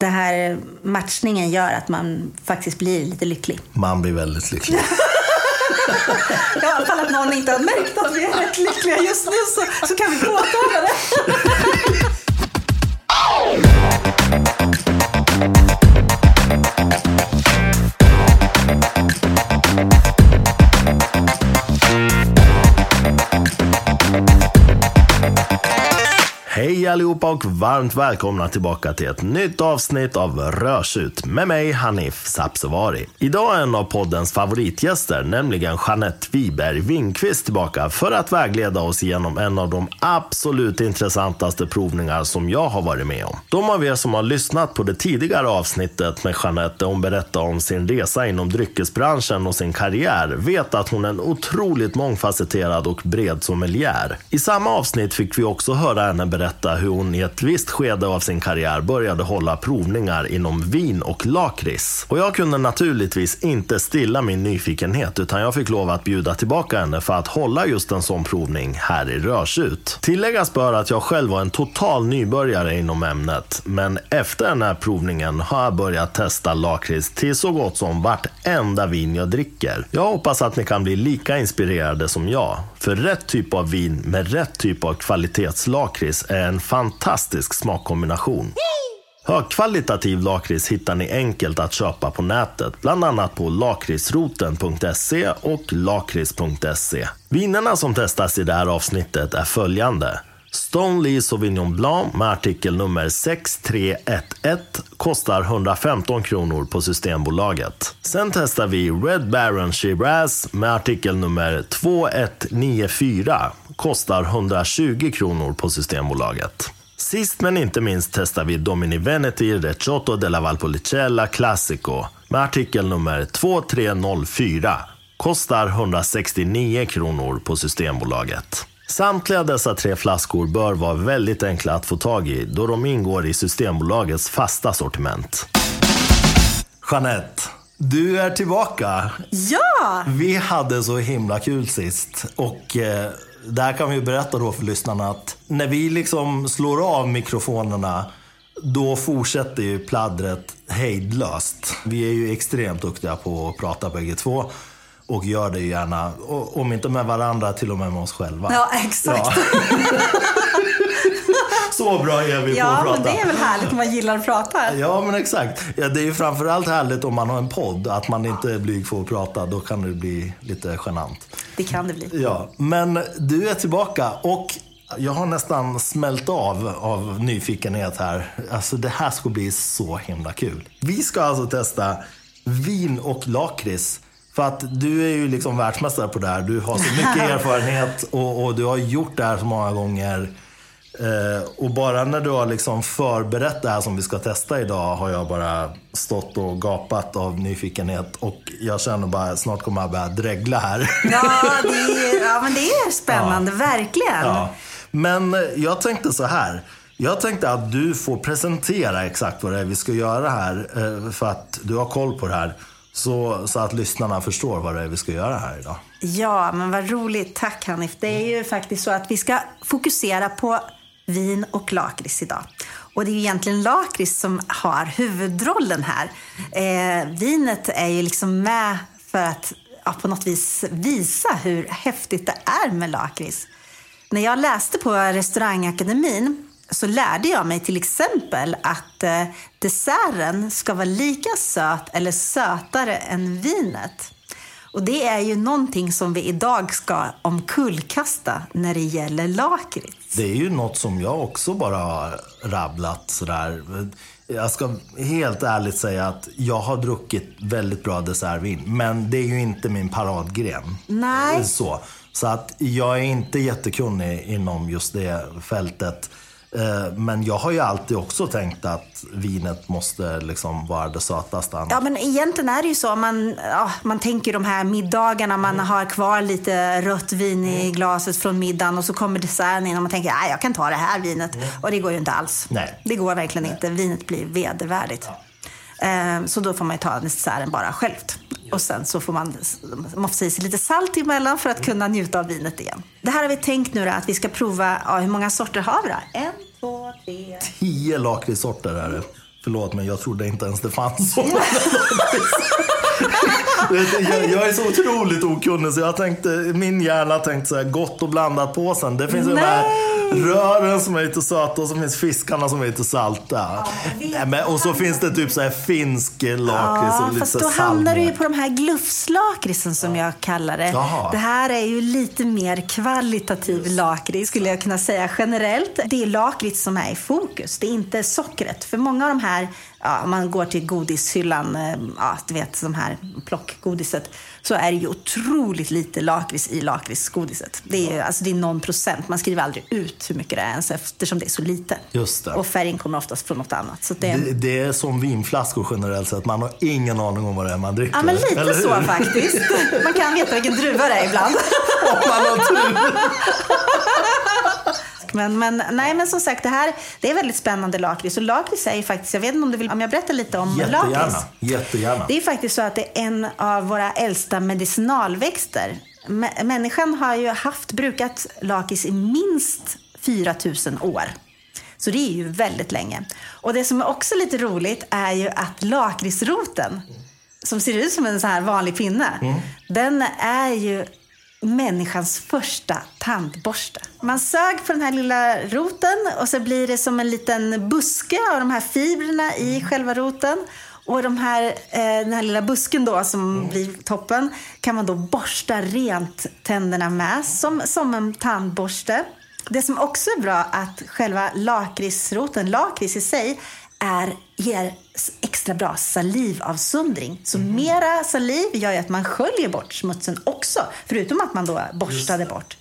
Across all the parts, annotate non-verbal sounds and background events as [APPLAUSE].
Den här matchningen gör att man faktiskt blir lite lycklig. Man blir väldigt lycklig. [LAUGHS] I alla fall att någon inte har märkt att vi är rätt lyckliga just nu så, så kan vi påtala det. Hej allihopa och varmt välkomna tillbaka till ett nytt avsnitt av Rörsut med mig Hanif Sapsevari. Idag är en av poddens favoritgäster, nämligen Jeanette Wiberg Wingqvist tillbaka för att vägleda oss genom en av de absolut intressantaste provningar som jag har varit med om. De av er som har lyssnat på det tidigare avsnittet med Jeanette där hon berättar om sin resa inom dryckesbranschen och sin karriär vet att hon är en otroligt mångfacetterad och bred sommelier. I samma avsnitt fick vi också höra henne berätta hur hon i ett visst skede av sin karriär började hålla provningar inom vin och lakrits. Och jag kunde naturligtvis inte stilla min nyfikenhet utan jag fick lov att bjuda tillbaka henne för att hålla just en sån provning här i Rörsut. Tilläggas bör att jag själv var en total nybörjare inom ämnet men efter den här provningen har jag börjat testa lakrits till så gott som vartenda vin jag dricker. Jag hoppas att ni kan bli lika inspirerade som jag. För rätt typ av vin med rätt typ av kvalitetslakrits är en fantastisk smakkombination. Högkvalitativ lakrits hittar ni enkelt att köpa på nätet, bland annat på lakritsroten.se och lakrits.se. Vinerna som testas i det här avsnittet är följande. Stoneleigh Sauvignon Blanc med artikel nummer 6311 kostar 115 kronor på Systembolaget. Sen testar vi Red Baron Shiraz med artikel nummer 2194 kostar 120 kronor på Systembolaget. Sist men inte minst testar vi Domini Veneti Recioto della Valpolicella Classico med artikel nummer 2304 kostar 169 kronor på Systembolaget. Samtliga dessa tre flaskor bör vara väldigt enkla att få tag i då de ingår i Systembolagets fasta sortiment. Jeanette, du är tillbaka. Ja! Vi hade så himla kul sist. Och eh, där kan vi berätta då för lyssnarna att när vi liksom slår av mikrofonerna då fortsätter ju pladdret hejdlöst. Vi är ju extremt duktiga på att prata bägge två. Och gör det gärna, om inte med varandra, till och med med oss själva. Ja, exakt. Ja. [LAUGHS] Så bra är vi Ja, på att prata. men det är väl härligt om man gillar att prata. Ja, men exakt. Ja, det är ju framförallt härligt om man har en podd, att man inte är blyg för att prata. Då kan det bli lite genant. Det kan det bli. Ja, men du är tillbaka och jag har nästan smält av av nyfikenhet här. Alltså det här ska bli så himla kul. Vi ska alltså testa vin och lakrits. För att du är ju liksom världsmästare på det här. Du har så mycket [LAUGHS] erfarenhet och, och du har gjort det här så många gånger. Eh, och bara när du har liksom förberett det här som vi ska testa idag har jag bara stått och gapat av nyfikenhet. Och jag känner bara snart kommer jag börja dregla här. Ja, [LAUGHS] det är, ja men det är spännande, verkligen. Ja. Men jag tänkte så här. Jag tänkte att du får presentera exakt vad det är vi ska göra här. eh, För att du har koll på det här. Så, så att lyssnarna förstår vad det är vi ska göra här idag. Ja, men vad roligt. Tack Hanif. Det är ju faktiskt så att vi ska fokusera på vin och lakrits idag. Och det är ju egentligen lakrits som har huvudrollen här. Eh, vinet är ju liksom med för att ja, på något vis visa hur häftigt det är med lakrits. När jag läste på restaurangakademin så lärde jag mig till exempel att eh, desserten ska vara lika söt eller sötare än vinet. Och det är ju någonting som vi idag ska omkullkasta när det gäller lakrits. Det är ju något som jag också bara har rabblat sådär. Jag ska helt ärligt säga att jag har druckit väldigt bra dessertvin. Men det är ju inte min paradgren. Nej. Så, så att jag är inte jättekunnig inom just det fältet. Eh, Men jag har ju alltid också tänkt att vinet måste liksom vara det sötaste. annars- Ja, men egentligen är det ju så. Man, ja, man tänker de här middagarna, man har kvar lite rött vin i glaset från middagen och så kommer desserten in och man tänker att jag kan ta det här vinet. Och det går ju inte alls. Nej. Det går verkligen inte. Vinet blir vedervärdigt. Eh, Så då får man ju ta desserten bara självt. Och sen så får man, man får i sig lite salt emellan för att kunna njuta av vinet igen. Det här har vi tänkt nu då, att vi ska prova, ja, hur många sorter har vi då? En, två, tre. Tio lakritssorter är det. Förlåt, men jag trodde inte ens det fanns sådana [LAUGHS] [LAUGHS] jag, jag är så otroligt okunnig så jag tänkte, min hjärna tänkte så här, gott och blandat påsen. Det finns ju de här rören som är lite söta och så finns fiskarna som är lite salta. Ja, men, och så finns det typ så här finsk lakrits Ja, och lite fast då hamnar du ju på de här glufslakritsen som jag kallar det. Jaha. Det här är ju lite mer kvalitativ lakrits skulle jag kunna säga generellt. Det är lakrits som är i fokus, det är inte sockret. För många av de här, ja, om man går till godishyllan, eh, ja, du vet de här plockgodiset, så är det ju otroligt lite lakrits i lakritsgodiset. Det är, ju- alltså det är någon procent, man skriver aldrig ut hur mycket det är ens eftersom det är så lite. Just det. Och färgen kommer oftast från något annat. Så det, Det, det är som vinflaskor generellt sett. Man har ingen aning om vad det är man dricker. Ja, men lite så faktiskt. Man kan veta vilken druva det är ibland. [LAUGHS] Om man har tur. [LAUGHS] Men, men, nej, men som sagt, det här det är väldigt spännande lakrits. Och lakrits är ju faktiskt, jag vet inte om du vill, om jag berättar lite om Jättegärna. lakrits. Jättegärna. Det är faktiskt så att det är en av våra äldsta medicinalväxter. Mä- Människan har ju haft, brukat lakrits i minst 4000 år. Så det är ju väldigt länge. Och det som är också lite roligt är ju att lakritsroten, som ser ut som en så här vanlig pinne, den är ju människans första tandborste. Man sög på den här lilla roten och så blir det som en liten buske av de här fibrerna i själva roten. Och de här, eh, den här lilla busken då som blir toppen kan man då borsta rent tänderna med som, som en tandborste. Det som också är bra att själva lakritsroten, lakrits i sig, är, ger extra bra salivavsöndring. Så mera saliv gör ju att man sköljer bort smutsen också, förutom att man då borstade bort.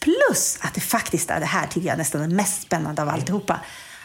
Plus att det faktiskt är, det här tycker jag nästan det mest spännande av alltihopa,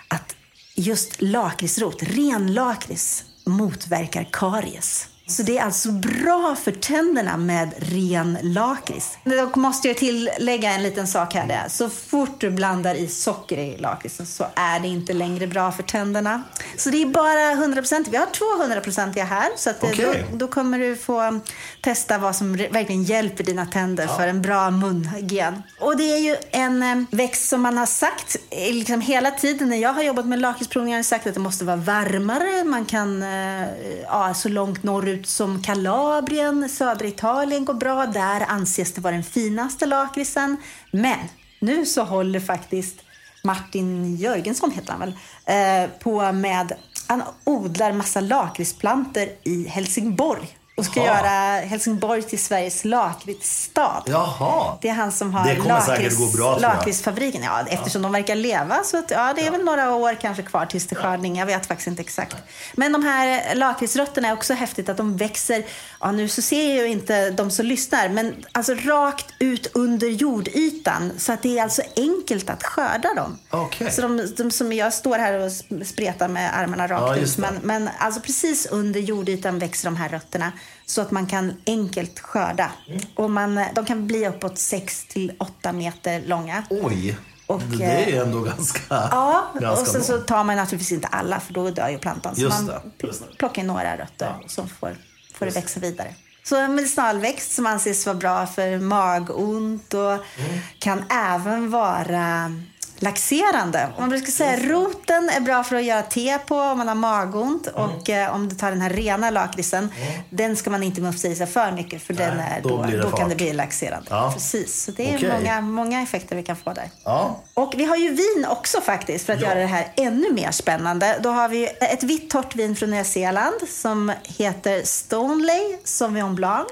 att just lakritsrot, ren lakrits, motverkar karies. Så det är alltså bra för tänderna med ren lakrits. Dock måste jag tillägga en liten sak här. Där. Så fort du blandar i socker i lakritsen så är det inte längre bra för tänderna. Så det är bara 100%. Vi har 200% här. Så att Okej. då, då kommer du få testa vad som verkligen hjälper dina tänder för en bra munhygien. Och det är ju en eh, växt som man har sagt eh, liksom hela tiden när jag har jobbat med lakritsprovningar har jag sagt att det måste vara varmare. Man kan eh, ja, så långt norrut som Kalabrien, södra Italien går bra. Där anses det vara den finaste lakritsen. Men nu så håller faktiskt Martin Jörgensson heter han väl, eh, på med, han odlar massa lakritsplanter i Helsingborg och ska Jaha. göra Helsingborg till Sveriges lakritsstad. Jaha. Det är han som har Det jag. lakritsfabriken. Ja, eftersom de verkar leva. Så att, ja, det är väl några år kanske kvar tills till skördning. Jag vet faktiskt inte exakt. Men de här lakritsrötterna är också häftigt att de växer. Ja, nu så ser ju inte de som lyssnar, men alltså rakt ut under jordytan. Så att det är alltså enkelt att skörda dem. Okej. Så de, de som jag står här och spretar med armarna Ja, rakt just ut. det. Men, men alltså precis under jordytan växer de här rötterna så att man kan enkelt skörda. Mm. Och man, de kan bli uppåt 6 till 8 meter långa. Oj. Och, det är ändå ganska, Ja, ganska och sen så tar man naturligtvis inte alla för då dör ju plantan. Så Just man det, just plockar några rötter som får, får det växa vidare. Så medicinalväxt som anses vara bra för magont och Mm. kan även vara laxerande. Man brukar säga roten är bra för att göra te på om man har magont. Mm. Och eh, om du tar den här rena lakritsen, den ska man inte mufsa i sig för mycket för den är, då då, blir det då kan det bli laxerande. Ja. Precis, så det är Okej. många, många effekter vi kan få där. Ja. Och vi har ju vin också faktiskt för att göra det här ännu mer spännande. Då har vi ett vitt torrt vin från Nya Zeeland som heter Stoneley Sauvignon Blanc.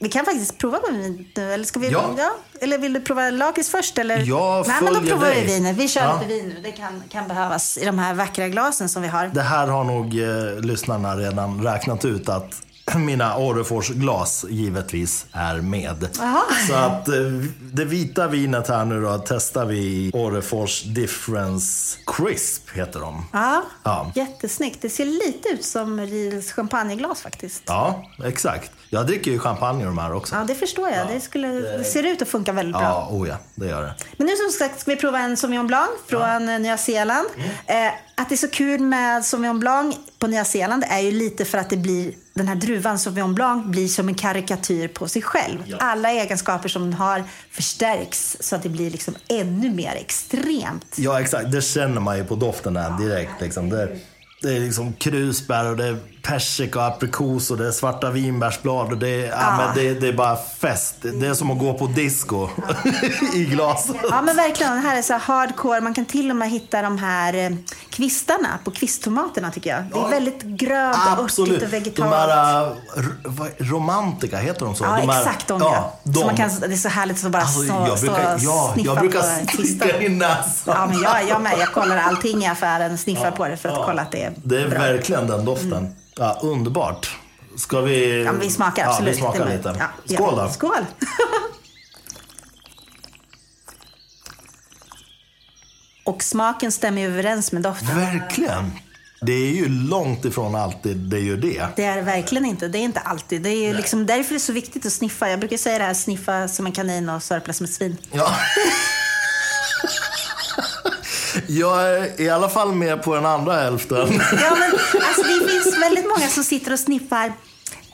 Vi kan faktiskt prova på vin nu, eller ska vi? Ja. Eller vill du prova lakrits först? Eller? Jag Nej, men då provar vi dig. vinet. Vi kör Ja. lite vin nu. Det kan, kan behövas i de här vackra glasen som vi har. Det här har nog eh, lyssnarna redan räknat ut att [CLEARS THROAT] mina Orrefors-glas givetvis är med. Jaha. Så att eh, det vita vinet här nu då testar vi Orrefors Difference Crisp heter de. Ja, Ja. jättesnyggt. Det ser lite ut som Riels champagneglas faktiskt. Ja, exakt. Jag dricker ju champagne i de här också. Ja, det förstår jag. Det, skulle, det ser ut att funka väldigt bra. Ja, oh ja, det gör det. Men nu som sagt ska vi prova en Sauvignon Blanc från eh, Nya Zeeland. Mm. Eh, att det är så kul med Sauvignon Blanc på Nya Zeeland är ju lite för att det blir, den här druvan Sauvignon Blanc blir som en karikatyr på sig själv. Alla egenskaper som den har förstärks så att det blir liksom ännu mer extremt. Ja, exakt. Det känner man ju på doften här direkt. Liksom. Det, det är liksom krusbär och det är persika och aprikos och det är svarta vinbärsblad och det är, ja. men det, det, är bara fest. Det är som att gå på disco [LAUGHS] i glaset. Ja men verkligen, det här är så hardcore. Man kan till och med hitta de här eh, kvistarna på kvisttomaterna tycker jag. Det är väldigt grönt och örtigt och vegetalt. De här romantika, heter de så? Ja de här, exakt de ja. De. Man kan, det är så härligt att bara alltså, stå, jag brukar, stå ja, sniffa jag brukar sticka i näsan. Ja men jag, jag med. Jag kollar allting i affären, sniffar ja, på det för att kolla att det är Det är bra. verkligen den doften. Mm. Ja, underbart. Ska vi... Ja, vi smakar absolut. Ja, vi smakar lite. Ja, Skål då. Skål. [LAUGHS] Och smaken stämmer ju överens med doften. Verkligen. Det är ju långt ifrån alltid det gör det. Det är det verkligen inte. Det är inte alltid. Det är ju liksom därför det är så viktigt att sniffa. Jag brukar säga det här, sniffa som en kanin och sörpla som ett svin. Ja. [LAUGHS] Jag är i alla fall med på den andra hälften. Ja, men alltså, det finns väldigt många som sitter och sniffar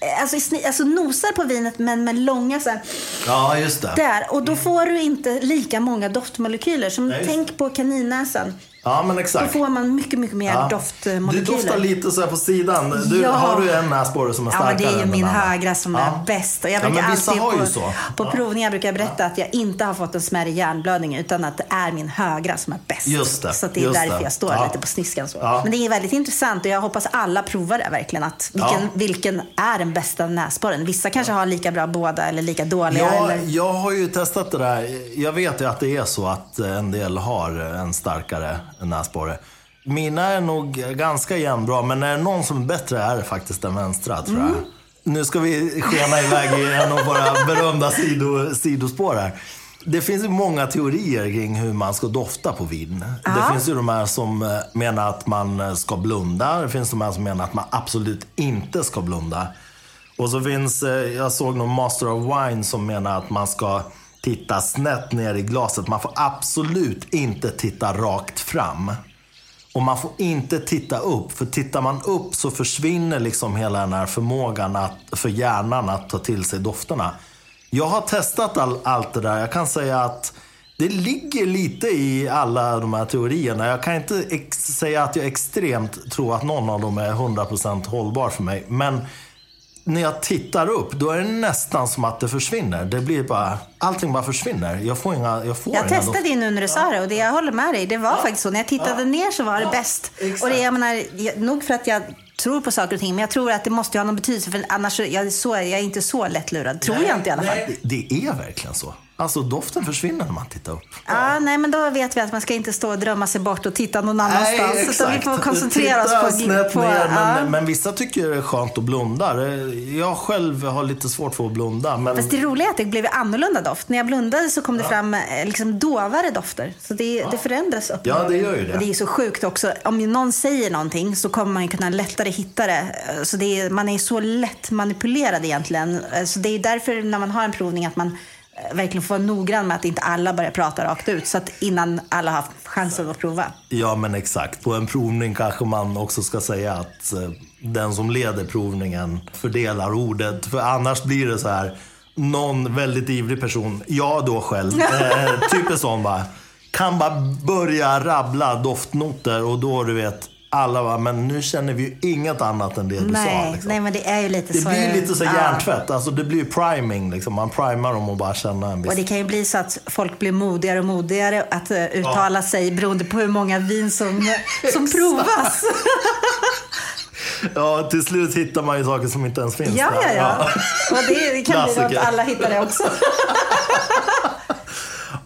Eh, alltså, alltså nosar på vinet men med långa så här, Ja, just det. Där. Och då får du inte lika många doftmolekyler. Som Nej, tänk på kaninnäsan. Ja, men exakt. Då får man mycket, mycket mer ja. doftmolekyler. Du doftar lite så här på sidan. Du, ja. Har du en näsborre som är starkare Ja, men det är ju min högra som ja. är bäst. Och jag brukar ja, alltid på, på ja. provningar brukar jag berätta att jag inte har fått en smärre hjärnblödning utan att det är min högra som är bäst. Just det. Så det är därför det. jag står lite på sniskan så. Men det är väldigt intressant och jag hoppas alla provar det verkligen. Att vilken, vilken är den bästa näsborren? Vissa kanske har lika bra båda eller lika dåliga. Ja, eller... Jag har ju testat det där. Jag vet ju att det är så att en del har en starkare näsborre. Mina är nog ganska jämnbra, men är det någon som är bättre är det faktiskt den vänstra, tror jag. Mm. Nu ska vi skena iväg i en av våra berömda sido, sidospår här. Det finns ju många teorier kring hur man ska dofta på vin. Ja. Det finns ju de här som eh, menar att man eh, ska blunda. Det finns de här som menar att man absolut inte ska blunda. Och så finns, eh, jag såg någon Master of Wine som menar att man ska titta snett ner i glaset. Man får absolut inte titta rakt fram. Och man får inte titta upp, för tittar man upp så försvinner liksom hela den här förmågan att, för hjärnan att ta till sig dofterna. Jag har testat all, allt det där. Jag kan säga att det ligger lite i alla de här teorierna. Jag kan inte säga att jag extremt tror att någon av dem är 100% hållbar för mig. Men när jag tittar upp, då är det nästan som att det försvinner. Det blir bara, allting bara försvinner. Jag får inga Jag, får jag inga testade ju nu när du sa det och det, jag håller med dig. Det var ja. faktiskt så. När jag tittade ja. ner så var det bäst. Exakt. Och det, jag menar, nog för att jag tror på saker och ting, men jag tror att det måste ha någon betydelse. För annars jag är så, jag är inte så lättlurad. Tror nej, jag inte i alla fall. Nej, det är verkligen så. Alltså doften försvinner när man tittar upp. Ja, nej men då vet vi att man ska inte stå och drömma sig bort och titta någon annanstans. Nej, exakt. vi får koncentrera titta oss på... Snett på ner, ja. men, men, vissa tycker det är skönt att blunda. Jag själv har lite svårt för att blunda. Men... Fast det roliga är att det blev annorlunda doft. När jag blundade så kom det fram eh, liksom dovare dofter. Så det, ja. det förändras upp. Ja, det gör ju det. Och det är så sjukt också. Om någon säger någonting så kommer man kunna lättare hitta det. Så det är, man är så lätt manipulerad egentligen. Så det är därför när man har en provning att man verkligen få vara noggrann med att inte alla börjar prata rakt ut. Så att innan alla har haft chansen att prova. Ja, men exakt. På en provning kanske man också ska säga att eh, den som leder provningen fördelar ordet. För annars blir det så här, någon väldigt ivrig person, jag då själv, [LAUGHS] eh, typ en sån bara, kan bara börja rabbla doftnoter och då du vet, alla bara, men nu känner vi ju inget annat än det du nej, sa. Liksom. Nej, men det är ju lite det så. Det blir lite så ja. hjärntvätt. Alltså, det blir priming. Liksom. Man primar dem och bara känna en viss... Och det kan ju bli så att folk blir modigare och modigare att uh, uttala ja. sig beroende på hur många vin som, [LAUGHS] som provas. ja, till slut hittar man ju saker som inte ens finns ja, där. Ja, ja. Och det kan Klassiker. bli att alla hittar det också. [LAUGHS]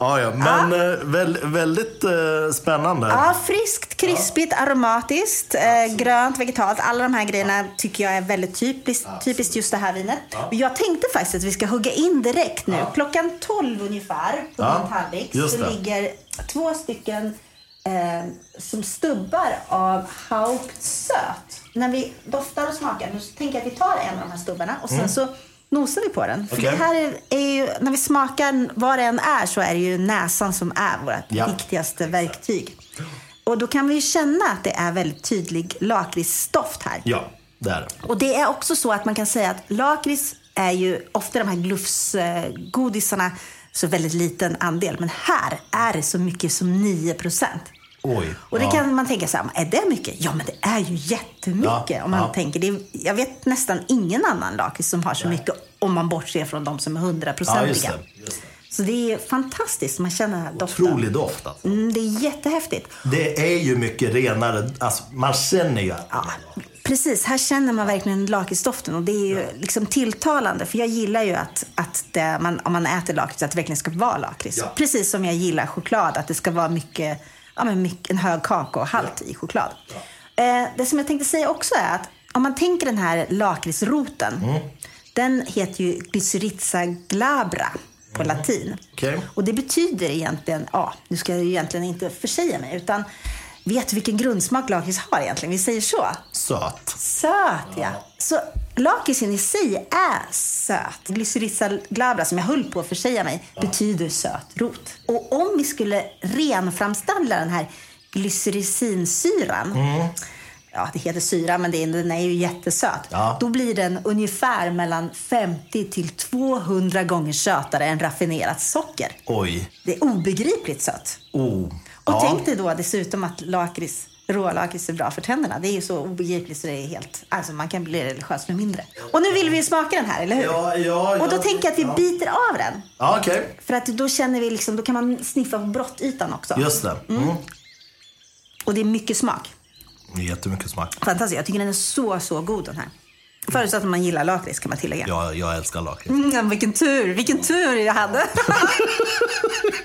Ja, ja. Men ja. Eh, väldigt eh, spännande. Ja, friskt, krispigt, ja. aromatiskt, eh, grönt, vegetalt. Alla de här grejerna tycker jag är väldigt typiskt, typiskt just det här vinet. Ja. Jag tänkte faktiskt att vi ska hugga in direkt nu. Klockan 12 ungefär på ja. min tallrik så ligger två stycken eh, som stubbar av Haupt söt. När vi doftar och smakar, nu tänker jag att vi tar en av de här stubbarna och sen mm. så nosar vi på den. För okay. det här är, är, ju, när vi smakar vad det än är så är det ju näsan som är vårt ja. viktigaste verktyg. Och då kan vi ju känna att det är väldigt tydlig lakritsdoft här. Ja, det är det. Och det är också så att man kan säga att lakrits är ju ofta de här glufsgodisarna så väldigt liten andel. Men här är det så mycket som 9 procent. Oj, Och det ja. kan man tänka så här, är det mycket? Ja, men det är ju jättemycket. Ja, om man ja. tänker, det är, jag vet nästan ingen annan lakrits som har så mycket om man bortser från de som är Ja, hundraprocentiga. det. så det är fantastiskt, man känner den här doften. Otrolig doft alltså. Mm, det är jättehäftigt. Det är ju mycket renare, alltså man känner ju Ja, precis, här känner man verkligen lakritsdoften och det är ju liksom tilltalande. För jag gillar ju att, att det, man, om man äter lakrits, att det verkligen ska vara lakrits. Ja. Precis som jag gillar choklad, att det ska vara mycket, ja, men mycket, en hög kakaohalt i choklad. Eh, det som jag tänkte säga också är att om man tänker den här lakritsroten, Mm. Den heter ju Glycyrrhiza glabra på latin. Mm. Okej. Och det betyder egentligen, ja, nu ska jag ju egentligen inte försäga mig, utan vet du vilken grundsmak lakrits har egentligen? Vi säger så. söt. Söt, ja. Så lakritsen i sig är söt. Glycyrrhiza glabra, som jag höll på att försäga mig, betyder söt rot. Och om vi skulle renframställa den här glycyrrhizinsyran, ja det heter syra men det är, den är ju jättesöt. Ja. Då blir den ungefär mellan 50 till 200 gånger sötare än raffinerat socker. Oj. Det är obegripligt sött. Oh. Och ja. tänk dig då dessutom att lakrits, rålakrits är bra för tänderna. Det är ju så obegripligt så det är helt... Alltså man kan bli religiös med mindre. Och nu vill vi ju smaka den här, eller hur? Ja, ja, Och då tänker jag att vi ja. biter av den. Ja, okej. För att då känner vi liksom, då kan man sniffa på brottytan också. Just det. Mm. Och det är mycket smak. Jättemycket smak. Fantastiskt. Jag tycker den är så, så god den här. Förutsatt att man gillar lakrits kan man tillägga. Jag, jag älskar lakrits. Mm, vilken tur, vilken tur jag hade. [LAUGHS]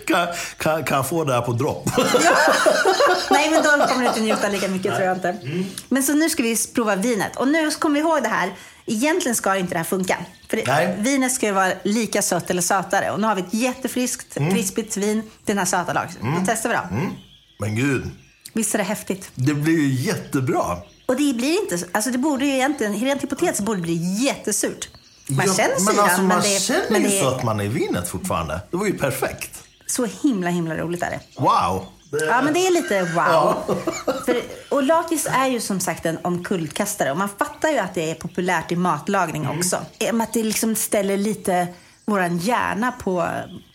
Kan, kan, kan jag få det här på dropp? [LAUGHS] Nej, men då kommer du inte njuta lika mycket tror jag inte. Mm. Men så nu ska vi prova vinet. Och nu kommer vi ihåg det här. Egentligen ska inte det här funka. För det, vinet ska ju vara lika sött eller sötare. Och nu har vi ett jättefriskt, Mm. krispigt vin. Den här söta lakritsen. Då testar vi då. Men gud, Visst är det häftigt? det blir ju jättebra. Och det blir inte, alltså det borde ju egentligen, rent hypotetiskt borde det bli jättesurt. Man Ja, känner men syran, alltså, men man det, är- känner men ju det är sötman i vinet fortfarande. Det var ju perfekt. så himla, himla roligt är det. Wow. Det, Ja, men det är lite wow. [LAUGHS] För, och lakrits är ju som sagt en omkullkastare. Och man fattar ju att det är populärt i matlagning Mm. också. Att det liksom ställer lite våran hjärna på,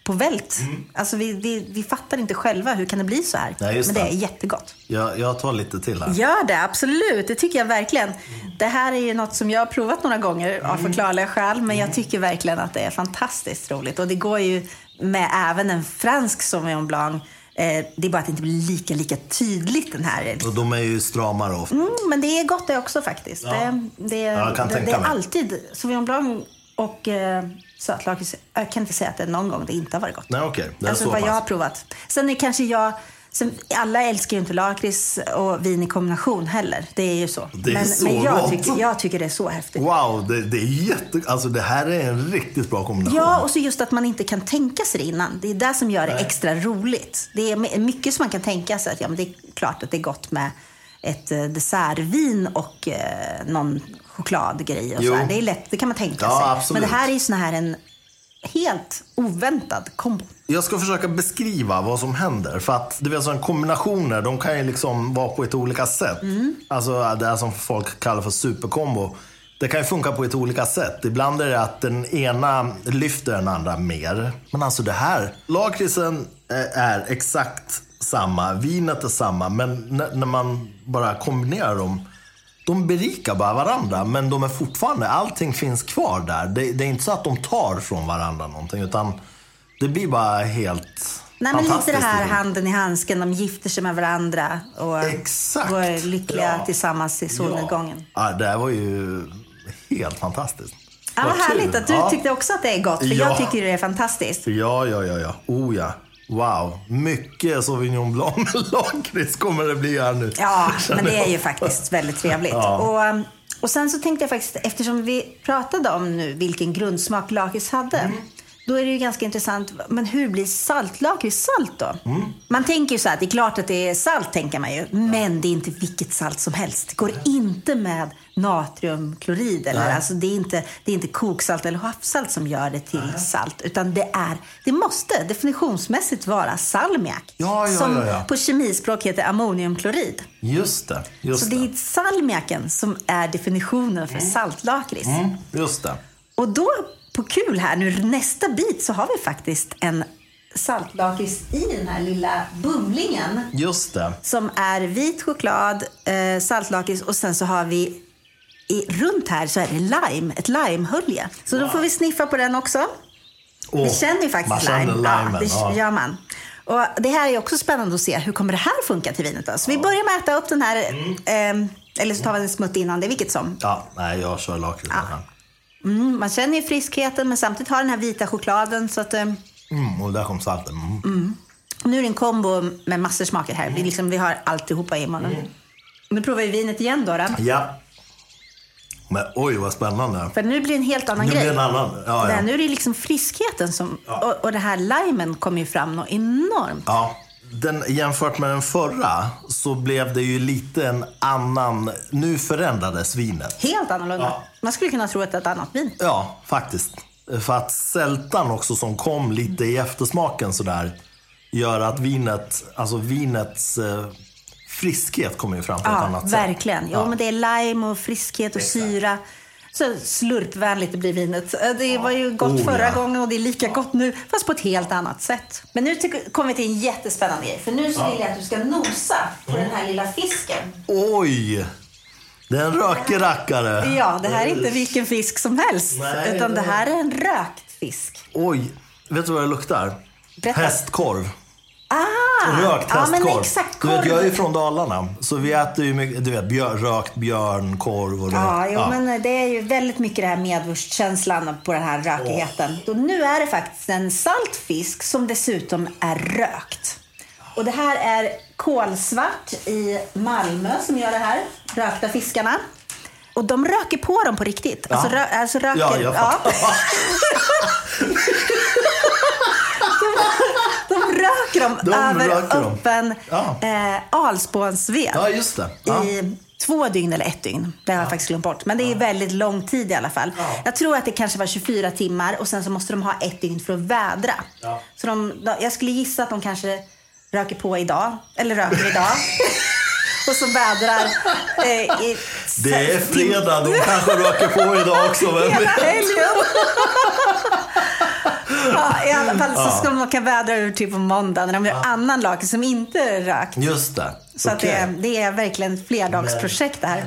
på vält. Mm. Alltså vi, vi, vi fattar inte själva hur kan det bli så här. Nej, Men det det. är jättegott. jag, jag tar lite till här. Gör det, absolut. Det tycker jag verkligen. Det här är ju något som jag har provat några gånger av Mm. förklarliga skäl. Men jag tycker verkligen att det är fantastiskt roligt. Och det går ju med även en fransk Sauvignon Blanc. Eh, det är bara att det inte blir lika, lika tydligt den här. Och de är ju stramare ofta. Mm, men det är gott det också faktiskt. Ja. Det, det, kan det, det är alltid Sauvignon Blanc och eh, sötlakrits. Jag kan inte säga att det är någon gång det inte har varit gott. Nej, okej. Det är Alltså så vad pass. jag har provat. Sen är kanske jag... Sen, alla älskar ju inte lakrits och vin i kombination heller. Det är ju så. Det är men så men jag, gott. tycker, jag tycker det är så häftigt. Wow, det, det är jätte... Alltså det här är en riktigt bra kombination. Ja, och så just att man inte kan tänka sig det innan. Det är det som gör det extra roligt. Det är mycket som man kan tänka sig att ja, men det är klart att det är gott med ett eh, dessertvin och eh, någon chokladgrej. Och Jo. så här. Det är lätt, det kan man tänka Ja, sig. absolut. Men det här är ju sån här en helt oväntad kombo. Jag ska försöka beskriva vad som händer. För att du vet, sådana kombinationer, de kan ju liksom vara på ett olika sätt. Mm. Alltså det här som folk kallar för superkombo. Det kan ju funka på ett olika sätt. Ibland är det att den ena lyfter den andra mer. Men alltså det här, lakritsen är exakt samma, vinet är samma. Men när man bara kombinerar dem, de berikar bara varandra. Men de är fortfarande, allting finns kvar där. Det, det är inte så att de tar från varandra någonting. Utan det blir bara helt Nej, men lite det här handen i handsken, de gifter sig med varandra och Exakt. går lyckliga Ja. tillsammans i solnedgången. Ja. ja, det här var ju helt fantastiskt. Ja, vad härligt att du Ja. tyckte också att det är gott, för Ja. jag tycker det är fantastiskt. Ja, ja, ja, ja. Oh ja. Wow. Mycket Sauvignon Blanc med [LAUGHS] lakrits kommer det bli här nu. Ja, [LAUGHS] men det är ju faktiskt väldigt trevligt. Ja. Och, och sen så tänkte jag faktiskt, eftersom vi pratade om nu vilken grundsmak lakrits hade. Mm. Då är det ju ganska intressant, men hur blir saltlakrits salt då? Mm. Man tänker ju så här, det är klart att det är salt tänker man ju. Men det är inte vilket salt som helst. Det går inte med natriumklorid. Eller, Nej. alltså det, är inte, det är inte koksalt eller havssalt som gör det till salt. Utan det är, det måste definitionsmässigt vara salmiak. Ja, ja, som ja, på kemispråk heter ammoniumklorid. Just det. Just Så det är salmiaken som är definitionen för saltlakrits. det. Mm, just det. Och då, på kul här nu, nästa bit så har vi faktiskt en saltlakrits i den här lilla bumlingen. Just det. Som är vit choklad, eh, saltlakrits och sen så har vi i, runt här så är det lime, ett limehölje. Så då får vi sniffa på den också. Åh, vi känner ju faktiskt man känner lime. limen, ja, det ja. gör man. Och det här är också spännande att se. Hur kommer det här funka till vinet? Då? Så vi börjar med att äta upp den här, Mm. eh, eller så tar vi en smutt innan, det vilket som. Ja, nej, jag kör lakritsen här. Mm, man känner ju friskheten men samtidigt har den här vita chokladen. Så att, eh, Mm, och där kom salten. Mm. nu är det en kombo med massor smaker här. Vi, liksom, vi har alltihopa i munnen. Nu provar vi vinet igen då. då. Ja. Men oj, vad spännande. För nu blir det en helt annan Nu grej. blir en annan. Ja, ja. nu är det liksom friskheten som, och, och det här limen kommer ju fram något enormt. ja. Den, jämfört med den förra så blev det ju lite en annan... Nu förändrades vinet. Helt annorlunda. Ja. Man skulle kunna tro att det är ett annat vin. Ja, faktiskt. För att sältan också som kom lite i eftersmaken sådär gör att vinet, alltså vinets eh, friskhet kommer ju fram på ett Ja, annat sätt. verkligen. Jo, Ja. men det är lime och friskhet och Exakt. syra. Så slurpvänligt det blir vinet. Eh, Det var ju gott Oh, förra ja. gången och det är lika gott nu, fast på ett helt annat sätt. Men nu kommer vi till en jättespännande grej. För nu vill jag att du ska nosa på den här lilla fisken. Oj! Det är en rökig rackare. Ja, det här är inte vilken fisk som helst. Nej, utan det det- här är en rökt fisk. Oj, vet du vad det luktar? Berätta. Hästkorv. Ah! Rökt ja, hästkorv. exakt. du vet, jag är ju från Dalarna, så vi äter ju mycket, du vet, björ, rökt björnkorv och. Ja, jo, men det är ju väldigt mycket det här medvurstkänslan på den här rökigheten. Och nu är det faktiskt en saltfisk som dessutom är rökt. Och det här är kolsvart i Malmö som gör det här, rökta fiskarna. Och de röker på dem på riktigt. Alltså, rö, alltså röker... Ja, jag fattar. [LAUGHS] [LAUGHS] de röker dem De över röker öppen Ja. eh, alspånsved. Ja, just det. Ja. i två dygn eller ett dygn. Det har jag faktiskt glömt bort. Men det är väldigt lång tid i alla fall. Jag tror att det kanske var 24 timmar och sen så måste de ha ett dygn för att vädra. Ja. Så de, de, jag skulle gissa att de kanske röker på idag, eller röker idag. [LAUGHS] och så vädrar eh, i Det är fredag, de kanske röker på idag också. Hela helgen. [LAUGHS] ja, I alla fall så ska de kan vädra ur till på måndag när de gör annan lakrits som inte är rökt. Just det. Så att det, är, det är verkligen ett flerdagsprojekt det här.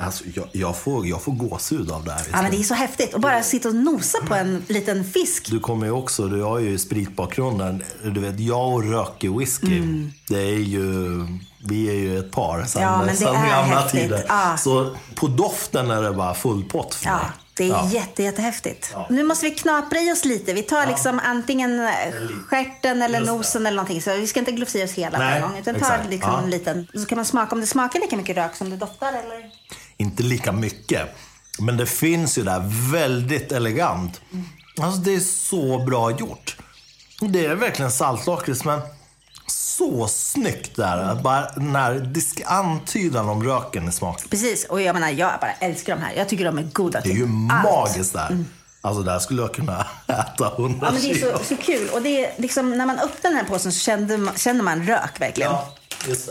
Alltså, jag, jag, får, jag får gåshud av det här. Ja, men det är så häftigt. att bara sitta och nosa på en liten fisk. Du kommer ju också, du har ju spritbakgrunden. Du vet, jag och röker whisky. Det är ju, vi är ju ett par sen, Mm. Ja, men det sen är gamla tider. Ja. Så på doften är det bara full pott för Ja, mig. det är Ja. jätte, jättehäftigt. Nu måste vi knapra i oss lite. Vi tar liksom antingen eh, stjärten eller Just det. nosen eller någonting. Så vi ska inte glufsa i oss hela på Nej, en gång. Utan ta exakt. liksom Ja. en liten... Så kan man smaka om det smakar lika mycket rök som det doftar eller? Inte lika mycket. Men det finns ju där väldigt elegant. Alltså det är så bra gjort. Det är verkligen saltlakrits men så snyggt där. Bara den här disk antydan om röken i smaken. Precis. Och jag menar, jag bara älskar de här. Jag tycker de är goda Det är till ju magiskt där. Alltså där skulle jag kunna [LAUGHS] äta hundra Ja, men det är så, så kul. Och det är liksom, när man öppnar den här påsen så kände man, känner man rök verkligen. Ja.